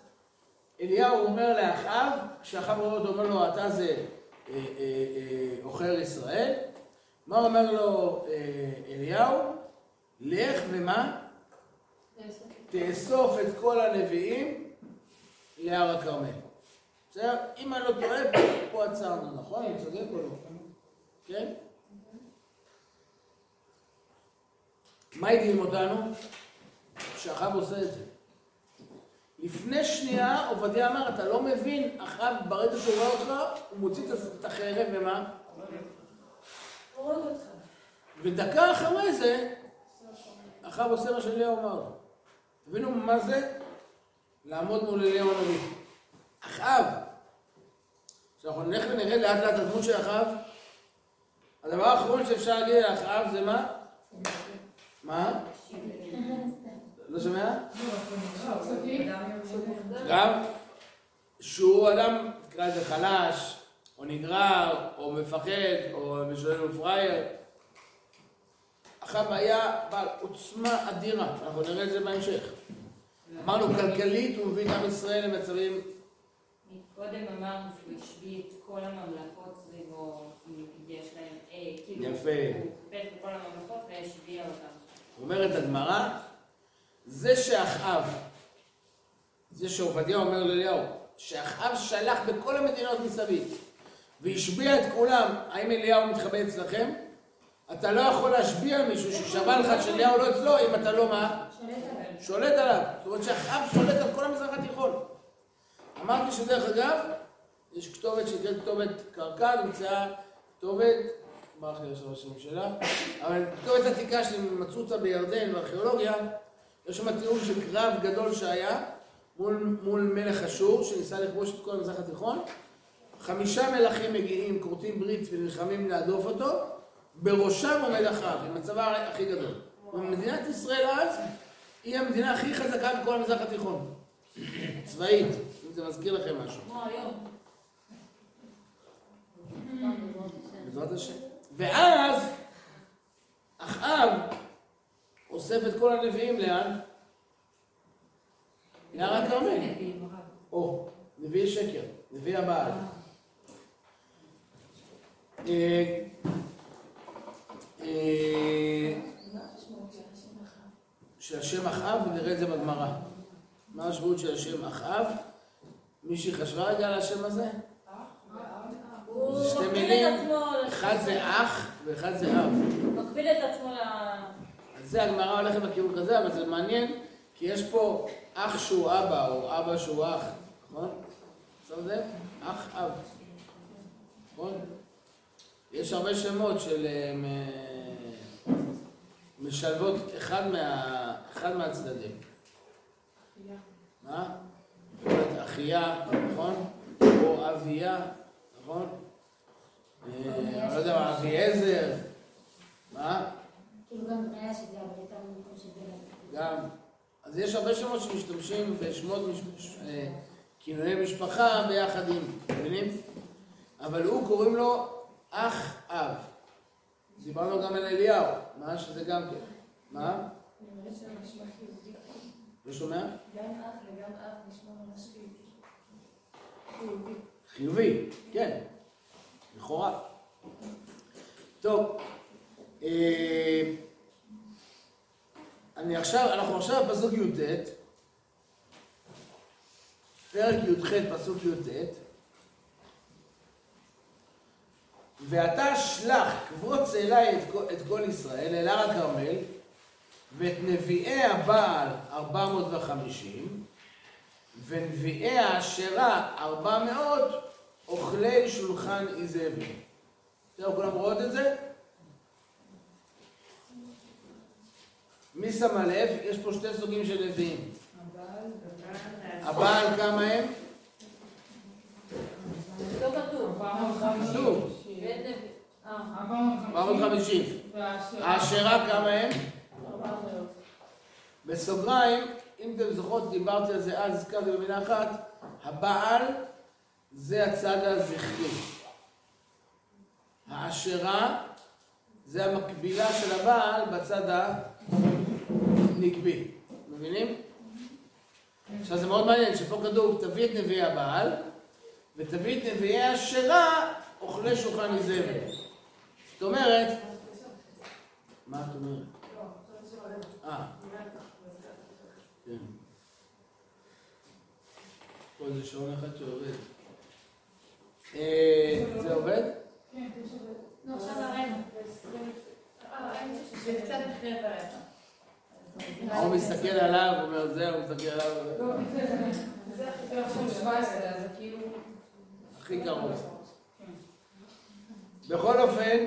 אליהו אומר לאחאב, כשאחאב רואה אותו, אומר לו, אתה זה אה, אה, אה, עוכר ישראל. מה אומר לו אה, אליהו? לך ומה? תאסוף את כל הנביאים להר הכרמל. בסדר? אם אני לא טועה, פה עצרנו, נכון? אני צודק או לא? כן? מה הדהים אותנו? שאחאב עושה את זה. לפני שנייה עובדיה אמר, אתה לא מבין, אחאב ברגע שהוא רואה אותך, הוא מוציא את החרב ומה? הורג אותך. ודקה אחרי זה, אחאב עושה מה שאליהו אמר לו. תבינו מה זה? לעמוד מול אליהו הנביא. אחאב, כשאנחנו נלך ונראה לאט לאט הדמות של אחאב, הדבר האחרון שאפשר להגיד על אחאב זה מה? מה? לא שומע? גם שהוא אדם, תקרא לזה חלש, או נגרר, או מפחד, או משלם לו היה בעל עוצמה אדירה, אנחנו נראה את זה בהמשך. אמרנו, כלכלית הוא מביא את עם ישראל למצבים... קודם אמרנו שהוא השביא את כל הממלכות סביבו, יש להם, אה, כאילו, יפה. הוא חיפש בכל הממלכות והשביע אותם. אומרת הגמרא, זה שאחאב, זה שעובדיה אומר לאליהו, שאחאב שלח בכל המדינות מסביב והשביע את כולם, האם אליהו מתחבא אצלכם? אתה לא יכול להשביע מישהו ששבע לך שאליהו לא אצלו אם אתה לא מה? שולט עליו. זאת אומרת שאחאב שולט על כל המזרח התיכון. אמרתי שדרך אגב, יש כתובת שנקראת כתובת קרקע, נמצאה כתובת, ברח לי עכשיו השם שלה, אבל כתובת עתיקה שמצאו אותה בירדן בארכיאולוגיה, יש שם תיאור של קרב גדול שהיה מול, מול מלך אשור, שניסה לכבוש את כל המזרח התיכון. חמישה מלכים מגיעים, כורתים ברית ונלחמים להדוף אותו, בראשם עומד אחאב, עם הצבא הכי גדול. ומדינת ישראל אז היא המדינה הכי חזקה בכל המזרח התיכון. צבאית, אם זה מזכיר לכם משהו. כמו היום. בעזרת השם. ואז אחאב אוסף את כל הנביאים לאן? להר הכרמל. או, נביאי שקר, נביאי הבעל. אה, אה, של השם אחאב, ונראה את זה בגמרא. מה המשמעות של השם אחאב? מישהי חשבה רגע על השם הזה? זה שתי מילים. אחד זה אח ואחד זה אב. מקביל את עצמו ל... אז זה הגמרא הולכת בכיוון כזה, אבל זה מעניין, כי יש פה אח שהוא אבא, או אבא שהוא אח, נכון? שם לב? אח אב. נכון? יש הרבה שמות של אה, משלבות אחד, מה, אחד מהצדדים. מה? אחיה, נכון? או אביה, נכון? אה, אני לא יודע מה, אביעזר. מה? כאילו גם בניה שזה של בן אדם. גם. אז יש הרבה שמות שמשתמשים בשמות, אה, כינויי משפחה ביחד עם, מבינים? אבל הוא קוראים לו אח אב. דיברנו גם על אליהו, מה שזה גם כן. מה? לא שומע? גם אח וגם אב נשמע ממש חיובי. חיובי. חיובי, כן, לכאורה. טוב, אה, אני עכשיו, אנחנו עכשיו בפסוק י"ט, פרק י"ח, פסוק י"ט, ואתה שלח, קבוץ אליי את כל, את כל ישראל, אל הר הכרמל, ואת נביאי הבעל 450, ונביאי האשרה 400 אוכלי שולחן איזבל. זהו, כולם רואות את זה? מי שמה לב? יש פה שתי סוגים של נביאים. הבעל כמה הם? לא כתוב. כתוב. בית נביא. אה, 450. האשרה כמה הם? בסוגריים, אם אתם זוכרות, דיברתי על זה אז, הזכרתי במילה אחת, הבעל זה הצד הזכרי. האשרה זה המקבילה של הבעל בצד הנקבי. מבינים? עכשיו זה מאוד מעניין, שפה כתוב תביא את נביאי הבעל ותביא את נביאי האשרה אוכלי שולחן איזבל. זאת אומרת, מה את אומרת? אה. כן. פה זה שעון אחד שעובד. אה, זה עובד? נו, עכשיו הראינו. זה קצת אחרי ברבע. הוא מסתכל עליו, הוא אומר זה, הוא מסתכל עליו, זה עכשיו 17, אז זה כאילו... הכי קרוב. בכל אופן,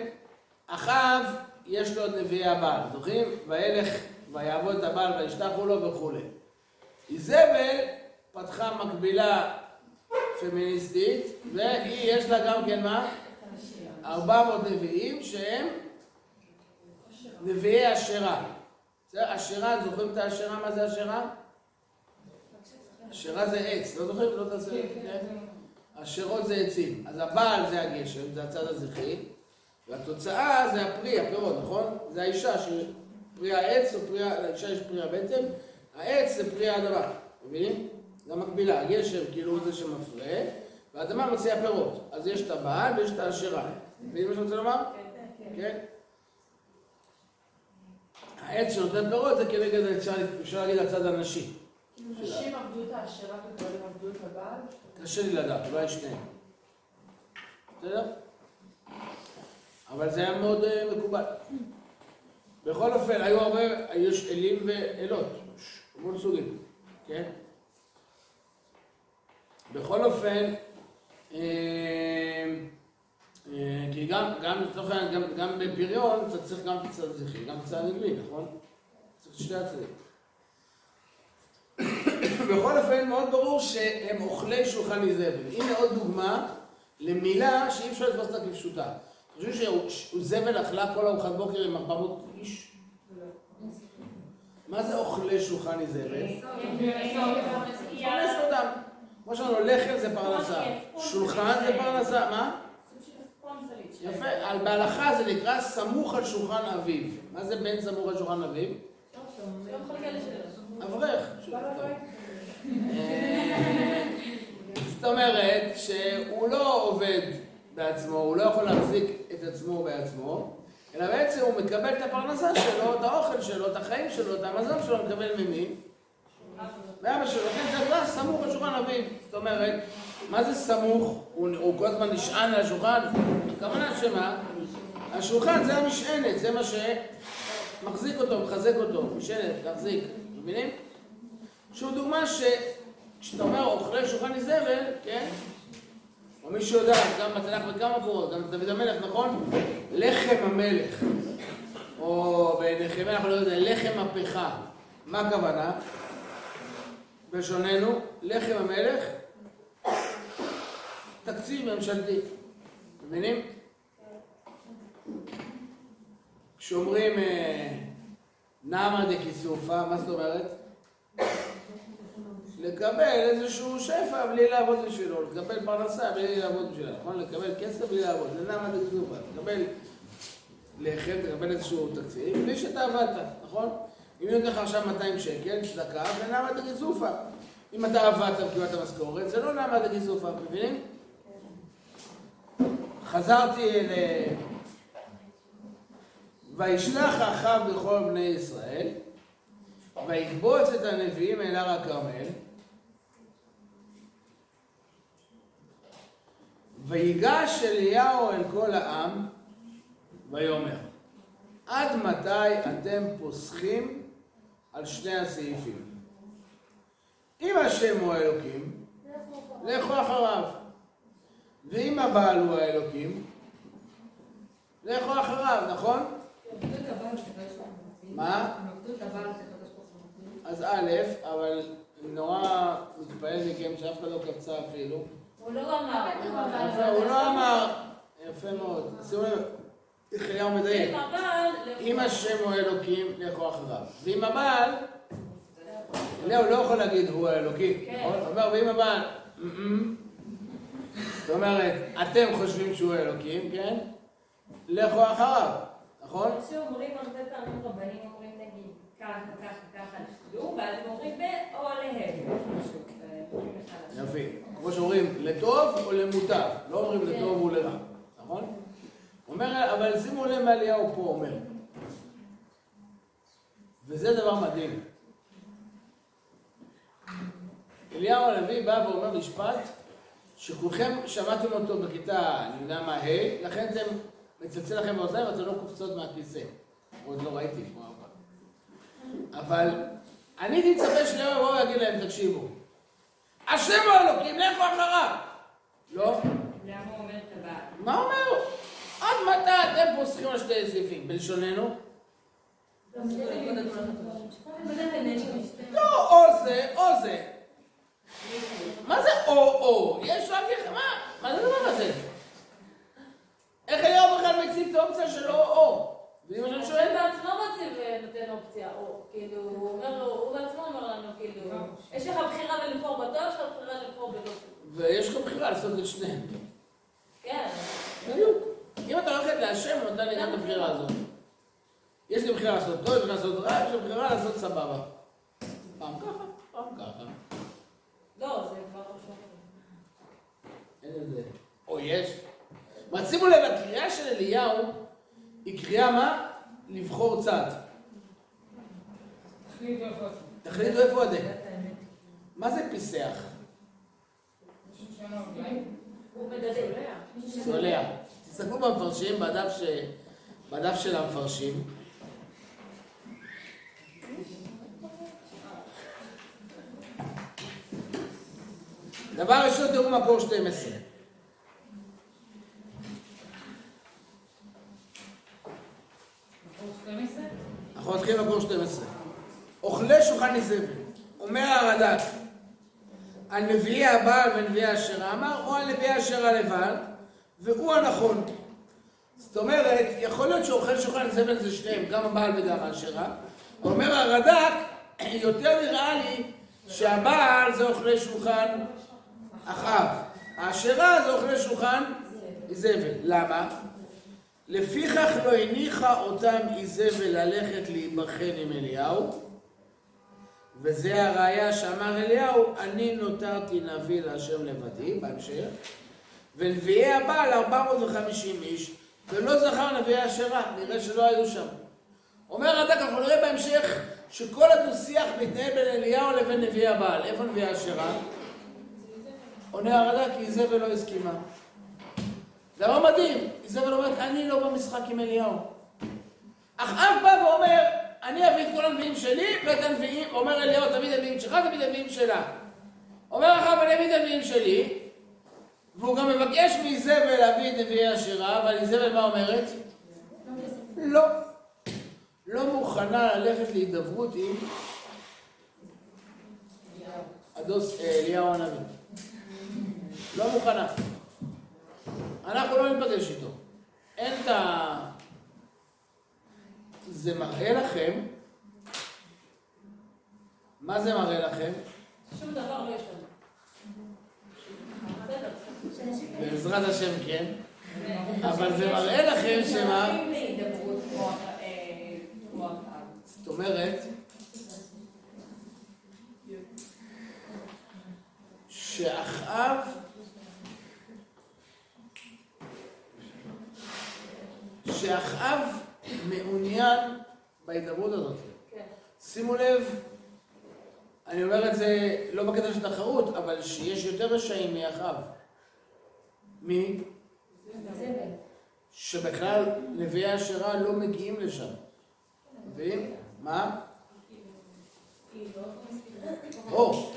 אחאב יש לו את נביאי הבעל, זוכרים? וילך ויעבוד את הבעל וישתחו לו וכולי. איזבל פתחה מקבילה פמיניסטית, והיא יש לה גם כן מה? 400 נביאים שהם נביאי אשרה. אשרה, זוכרים את האשרה? מה זה אשרה? אשרה זה עץ, לא זוכרים? לא תעשה, כן? אשרות זה עצים. אז הבעל זה הגשם, זה הצד הזכרי, והתוצאה זה הפרי, הפירות, נכון? זה האישה, שפרי העץ או פרי, לאישה יש פרי הבטן, העץ זה פרי האדמה, מבינים? זה המקבילה, הגשם כאילו הוא זה שמפרה, והאדמה מציעה פירות. אז יש את הבעל ויש את האשרה. מבינים מה שאני רוצה לומר? כן. העץ שנותן פירות זה כנגד, אפשר אפשר להגיד, הצד הנשי. נשים עבדו את האשרה וגברים עבדו את הבעל? קשה לי לדעת, אולי שניהם. בסדר? אבל זה היה מאוד אה, מקובל. בכל אופן, היו הרבה, היו אלים ואלות, המון סוגים, כן? בכל אופן, אה, אה, כי גם, גם לצורך העניין, גם, גם בפריון, אתה צריך גם הצד הזכרי, גם הצד הנגבי, נכון? צריך שתי הצדדים. בכל אופן, מאוד ברור שהם אוכלי שולחן איזבל. הנה עוד דוגמה למילה שאי אפשר לתפוס אותה כפשוטה. אתה חושב שאיזבל אכלה כל ארוחת בוקר עם 400 איש? מה זה אוכלי שולחן איזבל? פרנס אדם. כמו שאמרנו, לחם זה פרנסה, שולחן זה פרנסה, מה? יפה, בהלכה זה נקרא סמוך על שולחן אביו. מה זה בן סמוך על שולחן אביו? אברך. זאת אומרת שהוא לא עובד בעצמו, הוא לא יכול להחזיק את עצמו בעצמו, אלא בעצם הוא מקבל את הפרנסה שלו, את האוכל שלו, את החיים שלו, את המזון שלו, מקבל ממי? מאבא שלו, לכן זה כבר סמוך לשולחן אביו. זאת אומרת, מה זה סמוך? הוא כל הזמן נשען על השולחן? הכוונה שמה? השולחן זה המשענת, זה מה שמחזיק אותו, מחזק אותו, משענת, להחזיק, מבינים? שוב דוגמה שכשאתה אומר אוכלי שולחן איזבל, כן? או מי שיודע, גם בתנ"ך וכמה קורות, גם דוד המלך, נכון? לחם המלך, או בנחמיה אנחנו לא יודעים, לחם הפכה. מה הכוונה? בשוננו, לחם המלך, תקציב ממשלתי. מבינים? כשאומרים נעמא דכיסופא, מה זאת אומרת? לקבל איזשהו שפע בלי לעבוד בשבילו, לקבל פרנסה בלי לעבוד בשבילו, נכון? לקבל כסף בלי לעבוד, זה נעמא דכיסופא, לקבל לחם, תקבל איזשהו תקציב, בלי שאתה עבדת, נכון? אם נותן לך עכשיו 200 שקל, צדקה, זה נעמא דכיסופא. אם אתה עבדת וקיבלת משכורת, זה לא נעמא דכיסופא, מבינים? חזרתי ל... וישלח אחאב בכל בני ישראל, ויקבוץ את הנביאים אל הר הכרמל, ויגש אליהו אל כל העם, ויאמר, עד מתי אתם פוסחים על שני הסעיפים? אם השם הוא האלוקים, לכו אחריו. ואם הבעל הוא האלוקים, לכו אחריו, נכון? מה? הוא. אז א', אבל נורא מתפעל מכם שאף אחד לא קפצה אפילו. הוא לא אמר. הוא לא אמר, יפה מאוד. שימו לב, איך אליהו מדייק. אם השם הוא האלוקים, לכו אחריו. ואם הבעל, אליהו לא יכול להגיד הוא האלוקים, כן. הוא אומר, ואם הבעל, "מ-מ", זאת אומרת, אתם חושבים שהוא האלוקים, כן? לכו אחריו, נכון? שאומרים הרבה פעמים רבנים אומרים נגיד ככה, ככה, ככה, נכתבו, ואז הם אומרים ב... או להפך. לשני. יפה. כמו שאומרים, לטוב או למוטב, לא אומרים כן. לטוב ולרע, נכון? אומר, אבל שימו לב מה אליהו פה אומר. וזה דבר מדהים. אליהו הנביא בא ואומר משפט שכולכם שמעתם אותו בכיתה, אני יודע מה, ה', לכן זה מצלצל לכם באוזניים ואתם לא קופצות מהכיסא. עוד לא ראיתי כמו אבל. אבל אני הייתי מצפה שאליהו יבוא ויגיד להם, תקשיבו, השם הוא אלוקים, לכו אחריו. לא? למה הוא אומר את הבעל? מה אומר? עד מתי אתם פוסחים על שתי סעיפים? בלשוננו? לא או זה או זה. מה זה או-או? יש רק מה? מה זה הדבר הזה? איך אליהו בכלל מציב את האופציה של? זה מה שאני השם שואל. בעצמו מציב ונותן אופציה, או כאילו, הוא אומר לו, הוא בעצמו אומר לנו, כאילו, יש לך בחירה בלבחור בטוב, יש לך בחירה לבחור בלא. ויש לך בחירה לעשות את שניהם. כן. בדיוק. אם אתה הולכת להשם, הוא נותן לי גם את הבחירה הזאת. יש לי בחירה לעשות טוב, יש לי לעשות רע, יש לי בחירה לעשות סבבה. פעם ככה, פעם ככה. לא, זה כבר לא שונה. אין איזה... או יש. אבל שימו לב, הקריאה של אליהו היא קריאה מה? לבחור צד. תחליטו איפה אתם. מה זה פיסח? צולע. תסתכלו במפרשים, בדף, ש... בדף של המפרשים. דבר ראשון, תראו מקור 12. בחור 12? אנחנו נתחיל במקור 12. אוכלי שולחן איזבל, אומר הרד"ק, על נביאי הבעל ונביאי אשרה אמר, או על נביאי אשרה לבעל, והוא הנכון. זאת אומרת, יכול להיות שאוכל שולחן איזבל זה שניהם, גם הבעל וגם האשרה. אומר הרד"ק, יותר נראה לי שהבעל זה אוכלי שולחן אחאב. האשרה זה אוכלי שולחן איזבל. למה? לפיכך לא הניחה אותם איזבל ללכת להיבחן עם אליהו, וזה הראיה שאמר אליהו, אני נותרתי נביא להשם לבדי, בהמשך, ונביאי הבעל 450 איש, ולא זכר נביאי אשרה, נראה שלא היו שם. אומר רד"ק, אנחנו נראה בהמשך שכל הדו-שיח מתנהל בין אליהו לבין נביאי הבעל. איפה נביאי אשרה? עונה הרד"ק, כי איזבל לא הסכימה. זה דבר מדהים, איזבל אומרת, אני לא במשחק עם אליהו. אך אב בא ואומר, אני אביא את כל הנביאים שלי ואת הנביאים, אומר אליהו, תביא את הנביאים שלך, תביא את הנביאים שלה. אומר אחאב, אני אביא את הנביאים שלי, והוא גם מבקש מאיזבל להביא את נביאי אשרה, אבל איזבל מה אומרת? לא. לא מוכנה ללכת להידברות עם אליהו הנביא. לא מוכנה. אנחנו לא ניפגש איתו. אין את ה... זה מראה לכם, מה זה מראה לכם? שום דבר לא ישתנה. בסדר. בעזרת השם כן, אבל זה מראה לכם שמה? זאת אומרת, שאחאב שאחאב מעוניין בהידברות הזאת. כן. שימו לב, אני אומר את זה לא בקטע של תחרות, אבל שיש יותר רשעים מאחאב. מי? שבכלל נביאי אשרה לא מגיעים לשם. מבין? מה? או,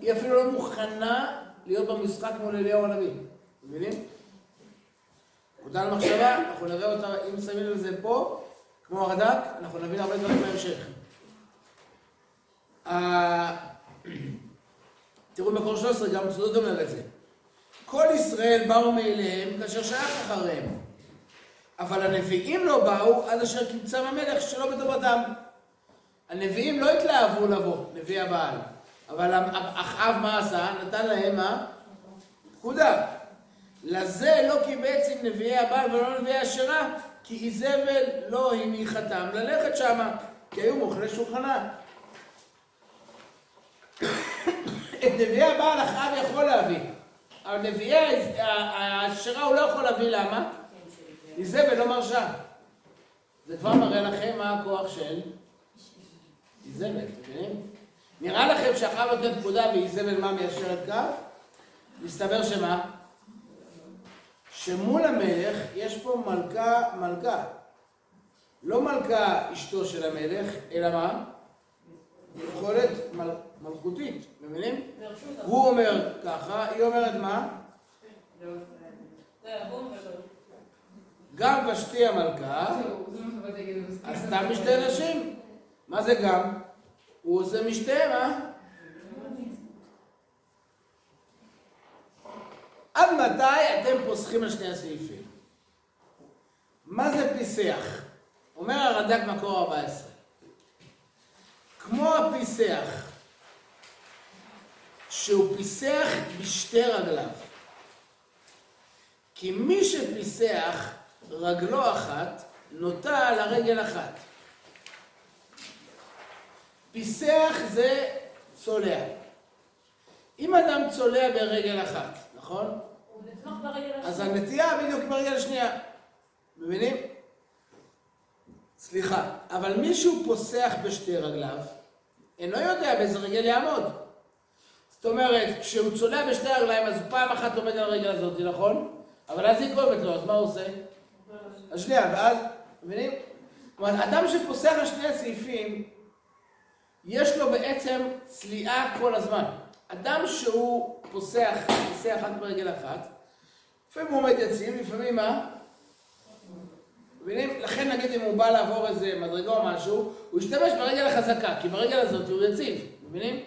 היא אפילו לא מוכנה להיות במשחק מול אליהו הנביא. מבינים? נקודה על מחשבה, אנחנו נראה אותה, אם שמים לזה פה, כמו הרד"ק, אנחנו נבין הרבה דברים בהמשך. אה, תראו במקור 13, גם צודות אומר את זה. כל ישראל באו מאליהם כאשר שייך אחריהם. אבל הנביאים לא באו עד אשר קימצם המלך שלא בטובתם. הנביאים לא התלהבו לבוא, נביא הבעל. אבל אחאב מה עשה? נתן להם מה? פקודה. לזה לא קיבץ עם נביאי הבעל ולא נביאי אשרה, כי איזבל לא הניחתם ללכת שמה, כי היו מוכלי שולחנה. את נביאי הבעל אחאב יכול להביא, אבל נביאי האשרה הוא לא יכול להביא, למה? איזבל לא מרשה. זה כבר מראה לכם מה הכוח של איזבל, אתם מבינים? נראה לכם שאחאב נותן פקודה ואיזבל מה מיישרת קו? מסתבר שמה? שמול המלך יש פה מלכה, מלכה. לא מלכה אשתו של המלך, אלא מה? יכולת מל, מלכותית, מבינים? הוא אומר ככה, היא אומרת מה? גם ושתי המלכה, מה. עשתה משתי נשים. מה זה גם? הוא עושה משתיהם, אה? עד מתי אתם פוסחים על שני הסעיפים? מה זה פיסח? אומר הרד"ק מקור 14. כמו הפיסח, שהוא פיסח בשתי רגליו. כי מי שפיסח רגלו אחת, נוטה לרגל אחת. פיסח זה צולע. אם אדם צולע ברגל אחת, נכון? אז השנייה. הנטייה בדיוק ברגל השנייה. מבינים? סליחה, אבל מישהו פוסח בשתי רגליו, אינו יודע באיזה רגל יעמוד. זאת אומרת, כשהוא צולע בשתי הרגליים, אז פעם אחת עומד על הרגל הזאת, נכון? אבל אז היא כואבת לו, אז מה הוא עושה? אז שנייה, ואז, מבינים? אומרת, אדם שפוסח על שני הסעיפים, יש לו בעצם צליעה כל הזמן. אדם שהוא פוסח, פוסח רק ברגל אחת, לפעמים הוא עומד יציב, לפעמים מה? מבינים? לכן נגיד אם הוא בא לעבור איזה מדרגה או משהו, הוא ישתמש ברגל החזקה, כי ברגל הזאת הוא יציב, מבינים?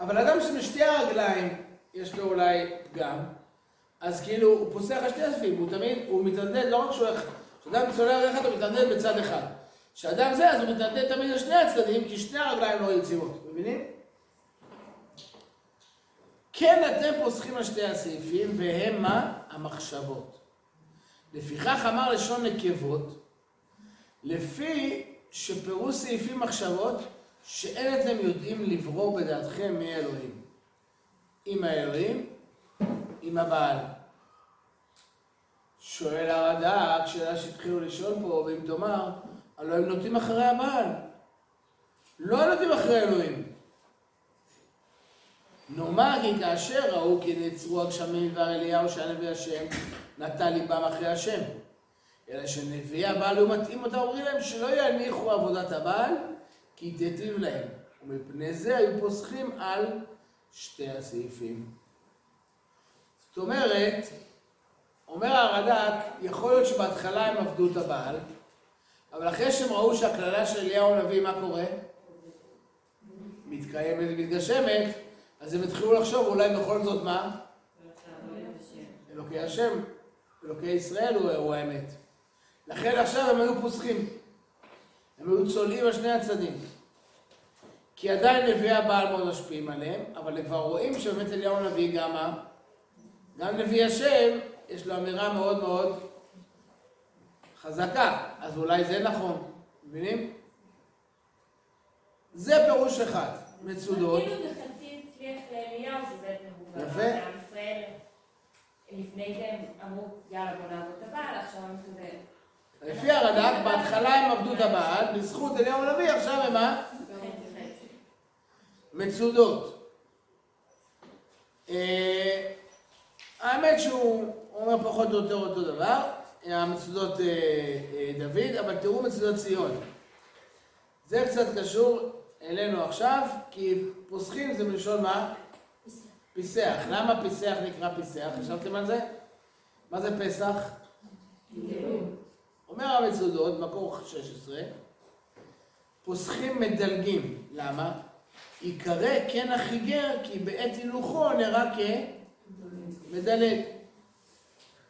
אבל אדם שבשתי הרגליים יש לו אולי פגם, אז כאילו הוא פוסח על שתי הספים, הוא תמיד, הוא מתנדנד לא רק שהוא, כשאדם צולל רגל אחד הוא מתנדנד בצד אחד. כשאדם זה אז הוא מתנדנד תמיד על שני הצדדים, כי שני הרגליים לא יציבות, מבינים? כן אתם פוסחים על שתי הסעיפים, והם מה? המחשבות. לפיכך אמר לשון נקבות, לפי שפירוש סעיפים מחשבות, שאין אתם יודעים לברור בדעתכם מי האלוהים. עם האלוהים, עם הבעל. שואל הרד"ק, שאלה שהתחילו לשאול פה, ואם תאמר, הלוא הם נוטים אחרי הבעל. לא נוטים אחרי אלוהים. נאמר כי כאשר ראו כי נעצרו הגשמים דבר אליהו שהיה נביא השם, נטה ליבם אחרי השם. אלא שנביאי הבעל היו מתאים אותם, אומרים להם שלא יניחו עבודת הבעל, כי תיטיב להם. ומפני זה היו פוסחים על שתי הסעיפים. זאת אומרת, אומר הרד"ק, יכול להיות שבהתחלה הם עבדו את הבעל, אבל אחרי שהם ראו שהקללה של אליהו הנביא, מה קורה? מתקיימת ומתגשמת, אז הם התחילו לחשוב אולי בכל זאת מה? אלוקי השם, אלוקי ישראל הוא, הוא האמת. לכן עכשיו הם היו פוסחים. הם היו צולעים על שני הצדדים. כי עדיין נביאי הבעל מאוד משפיעים עליהם, אבל הם כבר רואים שבאמת אליהו הנביא גם מה? גם נביא השם, יש לו אמירה מאוד מאוד חזקה, אז אולי זה נכון, מבינים? זה פירוש אחד, מצודות. לאליהו, שזה. יפה. לפני זה הם אמרו, יאללה בוא נעבוד את הבעל, עכשיו הם כזה... לפי הרד"ק, בהתחלה הם עבדו את הבעל, בזכות אליהו הנביא, עכשיו הם מה? מצודות. אה, האמת שהוא אומר פחות או יותר אותו דבר, המצודות אה, אה, דוד, אבל תראו מצודות ציון. זה קצת קשור אלינו עכשיו, כי פוסחים זה מלשון מה? פיסח. למה פיסח נקרא פיסח? חשבתם על זה? מה זה פסח? אומר המצודות, מקור 16, פוסחים מדלגים. למה? ייקרא כן החיגר, כי בעת הילוכו נראה כמדלג.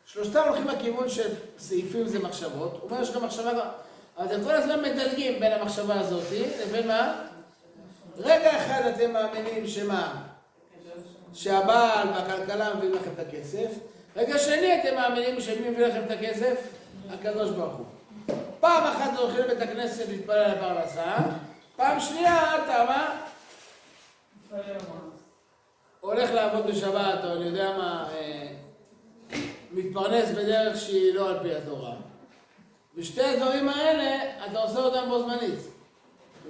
שלושתם הולכים לכיוון של סעיפים זה מחשבות. הוא אומר, יש גם מחשבה, אבל אתם כל הזמן מדלגים בין המחשבה הזאת לבין מה? רגע אחד אתם מאמינים שמה? שהבעל והכלכלה מביאים לכם את הכסף. רגע שני אתם מאמינים שמי מביא לכם את הכסף? הקדוש ברוך הוא. פעם אחת הולכים לבית הכנסת להתפלל על הפרנסה, פעם שנייה אתה מה? הולך לעבוד בשבת, או אני יודע מה, אה, מתפרנס בדרך שהיא לא על פי התורה. ושתי הדברים האלה, אתה עושה אותם בו זמנית.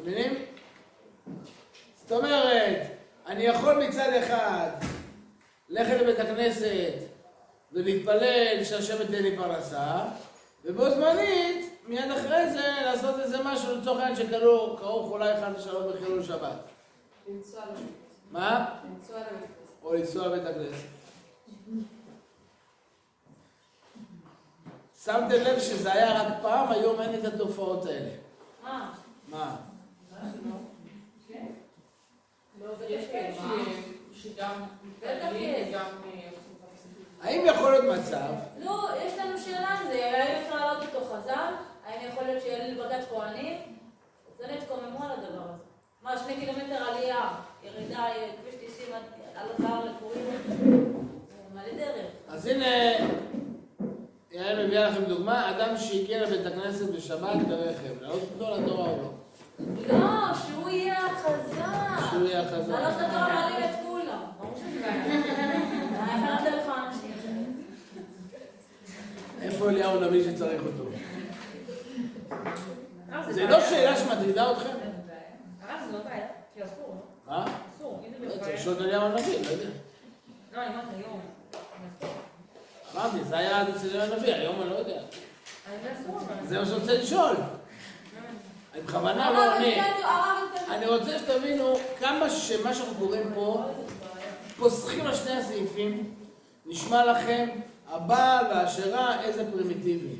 מבינים? זאת אומרת, אני יכול מצד אחד ללכת לבית הכנסת ולהתפלל שהשם ייתן לי פרנסה, ובו זמנית, מיד אחרי זה, לעשות איזה משהו לצורך העניין שכרוך אולי חס ושלום בחילול שבת. לנסוע לבית מה? לנסוע לבית הכנסת. או לנסוע לבית הכנסת. שמתם לב שזה היה רק פעם, היום אין את התופעות האלה. מה? מה? לא, זה יש כאלה מה? ש- שגם בטח מתפללים יש. וגם אה, עושים תפקידים. האם יכול להיות מצב, לא, יש לנו שאלה על זה, האם אפשר להעלות אותו חז"ל? האם יכול להיות שיהיה לבג"ץ כהנים? אז הם יתקוממו על הדבר הזה. מה, שני קילומטר עלייה, ירידה, כביש 90 עד לעלות להר לפורים? זה מלא דרך. אז הנה, יעל מביאה לכם דוגמה, אדם שהגיע לבית הכנסת בשבת ברכב, לעלות אותו לתורה או לא? לא, שהוא יהיה החז"ל. שהוא יהיה החז"ל. לעלות לתורה מעלים את כולם. ברור שזה בעיה. אנשים? איפה אליהו הנביא שצריך אותו? הרב, זה. לא שאלה שמטרידה אתכם? הרב, זה לא בעיה, כי אסור, לא? מה? אסור, לא, צריך. לשאול את אליהו הנביא, לא יודע. לא, אני אומרת היום. אמרתי, זה היה עד אצל הנביא, היום אני לא יודע. זה מה שאני רוצה לשאול. אני בכוונה לא עונה. אני רוצה שתבינו כמה שמה שאנחנו קוראים פה, פוסחים על שני הסעיפים, נשמע לכם הבעל והאשרה איזה פרימיטיבי.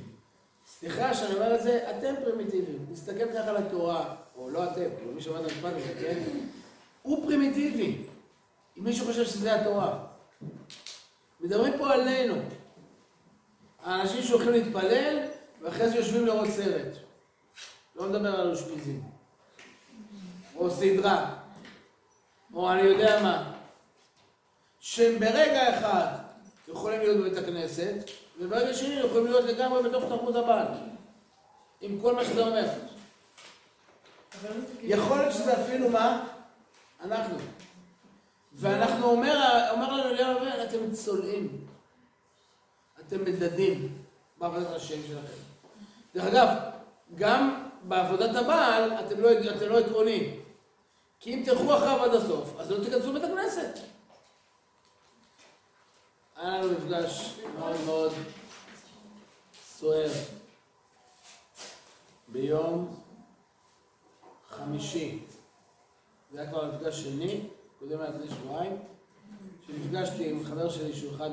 סליחה שאני אומר את זה, אתם פרימיטיביים. נסתכל ככה על התורה, או לא אתם, כאילו מי שאומר את המשפט הזה, כן? הוא פרימיטיבי. אם מישהו חושב שזה התורה. מדברים פה עלינו. האנשים שהולכים להתפלל, ואחרי זה יושבים לראות סרט. לא מדבר על אושפיזים. או סדרה, או אני יודע מה, שהם ברגע אחד יכולים להיות בבית הכנסת, וברגע שני יכולים להיות לגמרי בתוך תרבות הבעל, עם כל מה שזה אומר. לא יכול להיות שזה אפילו מה? אנחנו. ואנחנו אומר, אומר לנו אליהו אומר, אתם צולעים, אתם מדדים. בעבודת השם שלכם. דרך אגב, גם בעבודת הבעל אתם לא, אתם לא עקרוניים. כי אם תלכו אחריו עד הסוף, אז לא תיכנסו לבית הכנסת. היה לנו מפגש מאוד מאוד סוער ביום חמישי. זה היה כבר מפגש שני, קודם היה לפני שבועיים, שנפגשתי עם חבר שלי שהוא אחד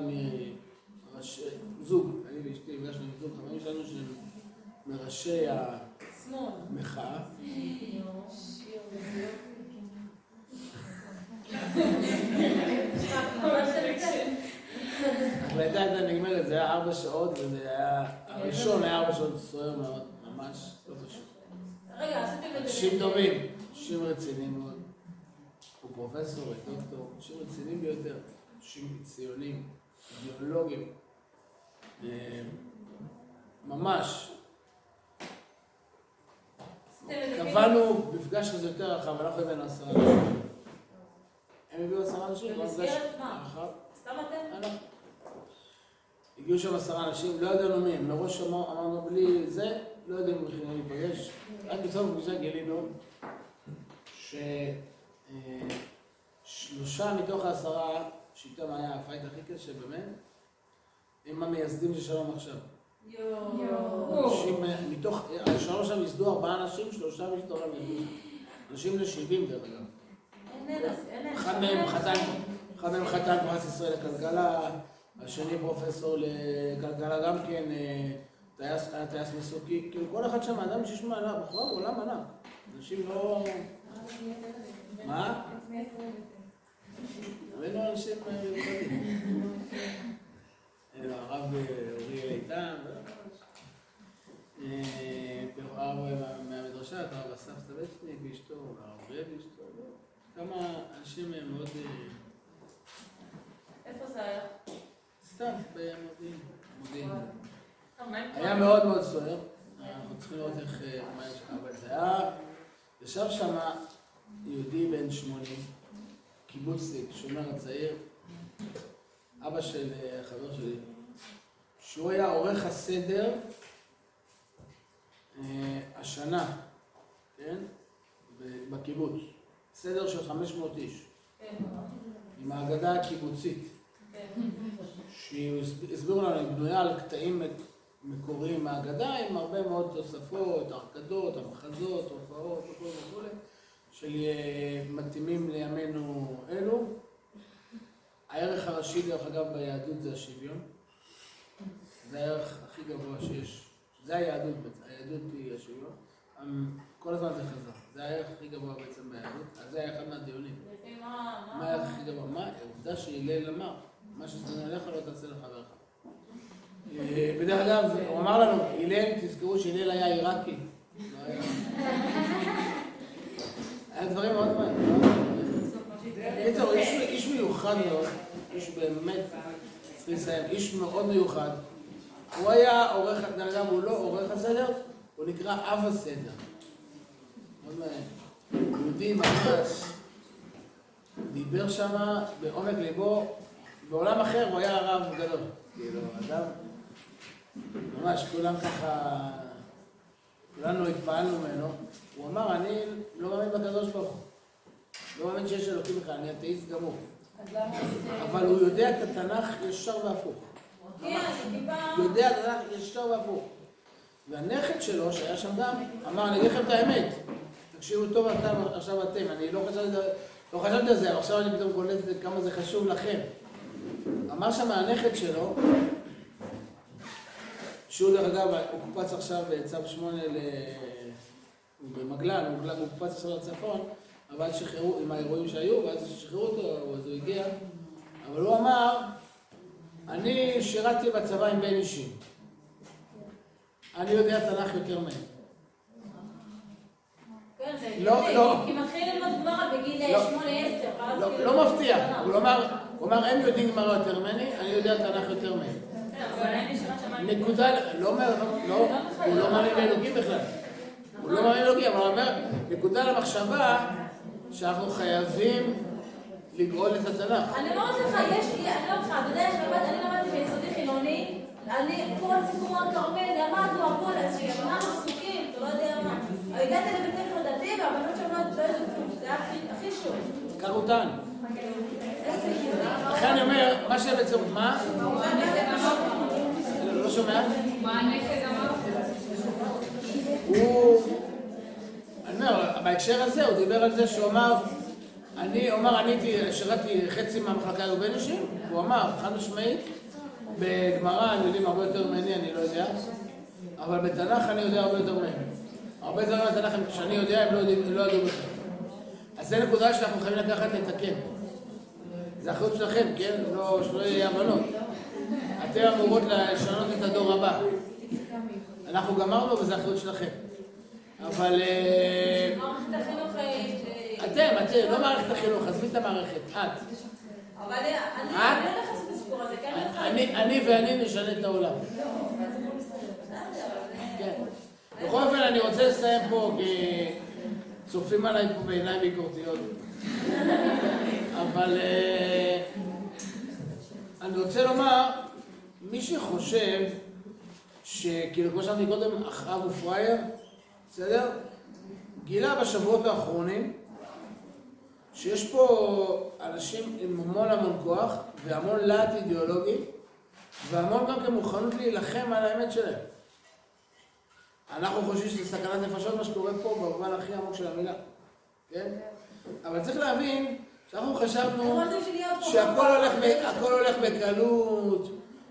מראשי, זוג, אני ואשתי נפגשנו עם זוג חברים שלנו שהם מראשי ההקלטה הייתה נגמרת, זה היה ארבע שעות, וזה היה, הראשון היה ארבע שעות סוער מאוד, ממש לא פשוט. רגע, עשיתם את זה... אנשים טובים, אנשים רציניים מאוד. הוא פרופסור, דוקטור, אנשים רציניים ביותר, אנשים ציונים, אידיאולוגים. אה, ממש. קבענו מפגש כזה יותר רחב, אנחנו הבאנו עשרה אנשים. הם הביאו עשרה אנשים, במסגרת מה? סתם אתם? הגיעו שם עשרה אנשים, לא ידענו מי הם, מראש אמר- אמרנו בלי זה, לא יודעים בכלל להיפגש. רק בסוף הפגישה גילינו ששלושה מתוך העשרה, שאיתם היה ה fight הכי קשה באמת, הם המייסדים של שלום עכשיו. אנשים, אה, מתוך, אה, שלוש שם ייסדו ארבעה אנשים, שלושה מתוך ייסדו. אנשים בני 70 דרך אגב. אחד מהם חתן, אחד מהם חתן פרס ישראל לכלכלה, השני פרופסור לכלכלה גם כן, אה, טייס, מסוקי, כאילו כל אחד שם אדם שיש בכלל הוא עולם ענק. אנשים לא... מה? הבאנו אנשים מיוחדים. אה, הרב אה, אוריאל איתן, אה, הרב מה- מהמדרשה, את הרב אסף סטבצניק ואשתו, הרב אוריאל ואשתו, לא. כמה אנשים אה, מאוד... אה, איפה זה היה? סתם, במודיעין. מודיעין. היה מאוד מאוד סוער, אנחנו צריכים לראות איך, אה, אבל זה היה, ישב שם יהודי בן 80, קיבוצניק, שומר הצעיר, אבא של אה, חבר שלי, שהוא היה עורך הסדר אה, השנה, כן? בקיבוץ, סדר של 500 איש, כן. עם ההגדה הקיבוצית. כן. שהסבירו לנו, היא בנויה על קטעים מקוריים מהאגדה, עם הרבה מאוד תוספות, הרקדות, המחזות, הופעות וכו' וכו', שמתאימים לימינו אלו. הערך הראשי, דרך אגב, ביהדות זה השוויון. זה הערך הכי גבוה שיש. זה היהדות בעצם, היהדות היא השוויון. אמ, כל הזמן זה חזר. זה הערך הכי גבוה בעצם ביהדות. אז זה היה אחד מהדיונים. מה? הערך הכי גבוה? מה? העובדה שהלל אמר, מה ששנוא עליך לא תעשה לחברך. ודרך אגב, הוא אמר לנו, הלל, תזכרו שהלל היה עיראקי. לא היה- דברים מאוד מעניינים. בקיצור, איש מיוחד מאוד, איש באמת, צריך לסיים, איש מאוד מיוחד. הוא היה עורך, דרך הוא לא עורך הסדר, הוא נקרא אב הסדר. יהודי ממש. דיבר שם בעומק ליבו, בעולם אחר הוא היה רב גדול. כאילו, אדם, ממש, כולם ככה, כולנו התפעלנו ממנו. הוא אמר, אני לא מאמין בקדוש ברוך הוא. לא מאמין שיש אלוקים בכלל, אני אתאיסט גמור. אבל הוא יודע את התנ"ך ישר והפוך. כן, אני טיפה... יודע את התנ"ך ישר והפוך. והנכד שלו, שהיה שם גם, אמר, אני אגיד לכם את האמת. תקשיבו טוב עכשיו אתם, אני לא חשבתי, לא חשבתי על זה, אבל עכשיו אני פתאום קולט כמה זה חשוב לכם. אמר שם הנכד שלו, שהוא דרך אגב, הוא קופץ עכשיו בצו שמונה. הוא במגלן, הוא הוא קופץ עכשיו לצפון, אבל שחררו, עם האירועים שהיו, ואז שחררו אותו, אז הוא הגיע. אבל הוא אמר, אני שירתתי בצבא עם בן אישי. אני יודע תנ"ך יותר מהם. כן, לא, לא. כי מתחיל ללמוד גמרא בגיל לא. 8-10, ואז לא, כאילו... לא מפתיע, הוא אמר, הם יודעים גמרא יותר ממני, אני יודע תנ"ך יותר מהם. כן. נקודה, לא אומר, לא, הוא לא מאמין באלוקים בכלל. הוא לא מאמין באלוקים, אבל הוא אומר, נקודה למחשבה שאנחנו חייבים לגאול את התנ"ך. אני אומרת לך, יש, אני אומרת לך, יודע, שלמד- אני למדתי ביסודי חילוני, אני, כל סיפור הכרמל, למדנו הכל, שמונה פסוקים, אתה לא יודע מה. הגעתי לבית ספר דתי והבנות שם לא לא ידעו כלום, זה היה הכי- שוב. קרוטן. לכן אני אומר, מה שבעצם, מה? לא שומע? מה הנכד אמר? הוא, בהקשר הזה הוא דיבר על זה שהוא אמר, אני, הוא אמר, אני הייתי, שירתתי חצי מהמחלקה היו בין אישים, הוא אמר, חד משמעית, בגמרא הם יודעים הרבה יותר ממני, אני לא יודע, אבל בתנ"ך אני יודע הרבה יותר מהם. הרבה דברים בתנ"ך שאני יודע, הם לא יודעים, לא ידעו בכלל. אז זו נקודה שאנחנו חייבים לקחת לתקן. זה אחריות שלכם, כן? לא, שלא יהיה הבנות. אתם אמורות לשנות את הדור הבא. אנחנו גמרנו וזה אחריות שלכם. אבל אה, מערכת החינוך... אה, אתם, אתם, לא מערכת החינוך, עזבי את המערכת, את. אבל אני אני את? לא נכנסת לסיפור הזה, כן? אני, אני ואני נשנה את העולם. כן. בכל אופן, אני רוצה לסיים פה, כי צופים עליי פה בעיניים ביקורתיות. אבל אה, אני רוצה לומר, מי שחושב שכאילו, כמו שאמרתי קודם, אחאב הוא פראייר, בסדר? גילה בשבועות האחרונים שיש פה אנשים עם המון המון כוח והמון להט אידיאולוגי והמון גם כן מוכנות להילחם על האמת שלהם. אנחנו חושבים שזה סכנת נפשות מה שקורה פה במובן הכי עמוק של המילה, כן? אבל צריך להבין שאנחנו חשבנו שהכל הולך, הולך בקלות,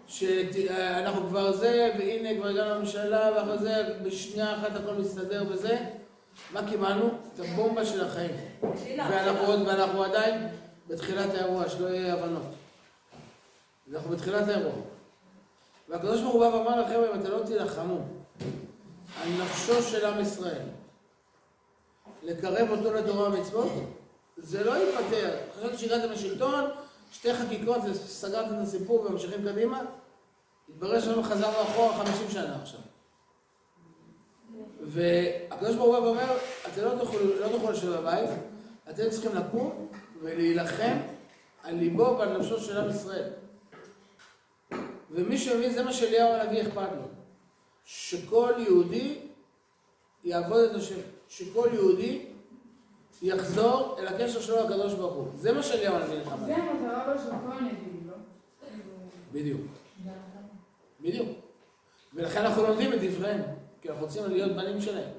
שאנחנו כבר זה, והנה כבר הגענו לממשלה, ואחרי זה בשנייה אחת הכל מסתדר וזה. מה קיבלנו? את הבומבה של החיים. ואנחנו, עוד, ואנחנו עדיין בתחילת האירוע, שלא יהיה הבנות. אנחנו בתחילת האירוע. והקדוש ברוך הוא בא ואמר לכם, אם אתם לא תילחמו על נפשו של עם ישראל, לקרב אותו לתורה ומצוות, זה לא ייפתר. חשבתי שהגעתם לשלטון, שתי חקיקות וסגרתם את הסיפור וממשיכים קדימה, התברר שאנחנו חזרנו אחורה 50 שנה עכשיו. והקדוש ברוך הוא בא ואומר, אתם לא תוכלו, לא תוכלו לשבת בבית, אתם צריכים לקום ולהילחם על ליבו ועל נפשו של עם ישראל. ומי שמבין, זה מה שאליהו הנביא אכפת לו. שכל יהודי יעבוד את השם. שכל יהודי יחזור אל הקשר שלו לקדוש ברוך הוא. זה מה שאליהו הנביא לך. זה המטרה אבל של כל הנביאים, לא? בדיוק. בדיוק. ולכן אנחנו לומדים את דבריהם, כי אנחנו רוצים להיות בנים שלהם.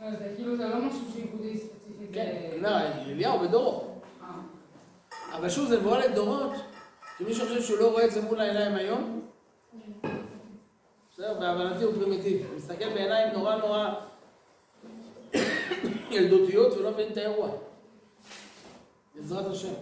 לא, זה כאילו, זה לא משהו שייחודי ספציפית. כן, לא, אליהו בדורו. אה. אבל שוב, זה מבוא לדורות, שמי שחושב שהוא לא רואה את זה מול העיניים היום, בסדר, בהבנתי הוא פרימיטיבי. הוא מסתכל בעיניים נורא נורא ילדותיות ולא מבין את האירוע. בעזרת השם.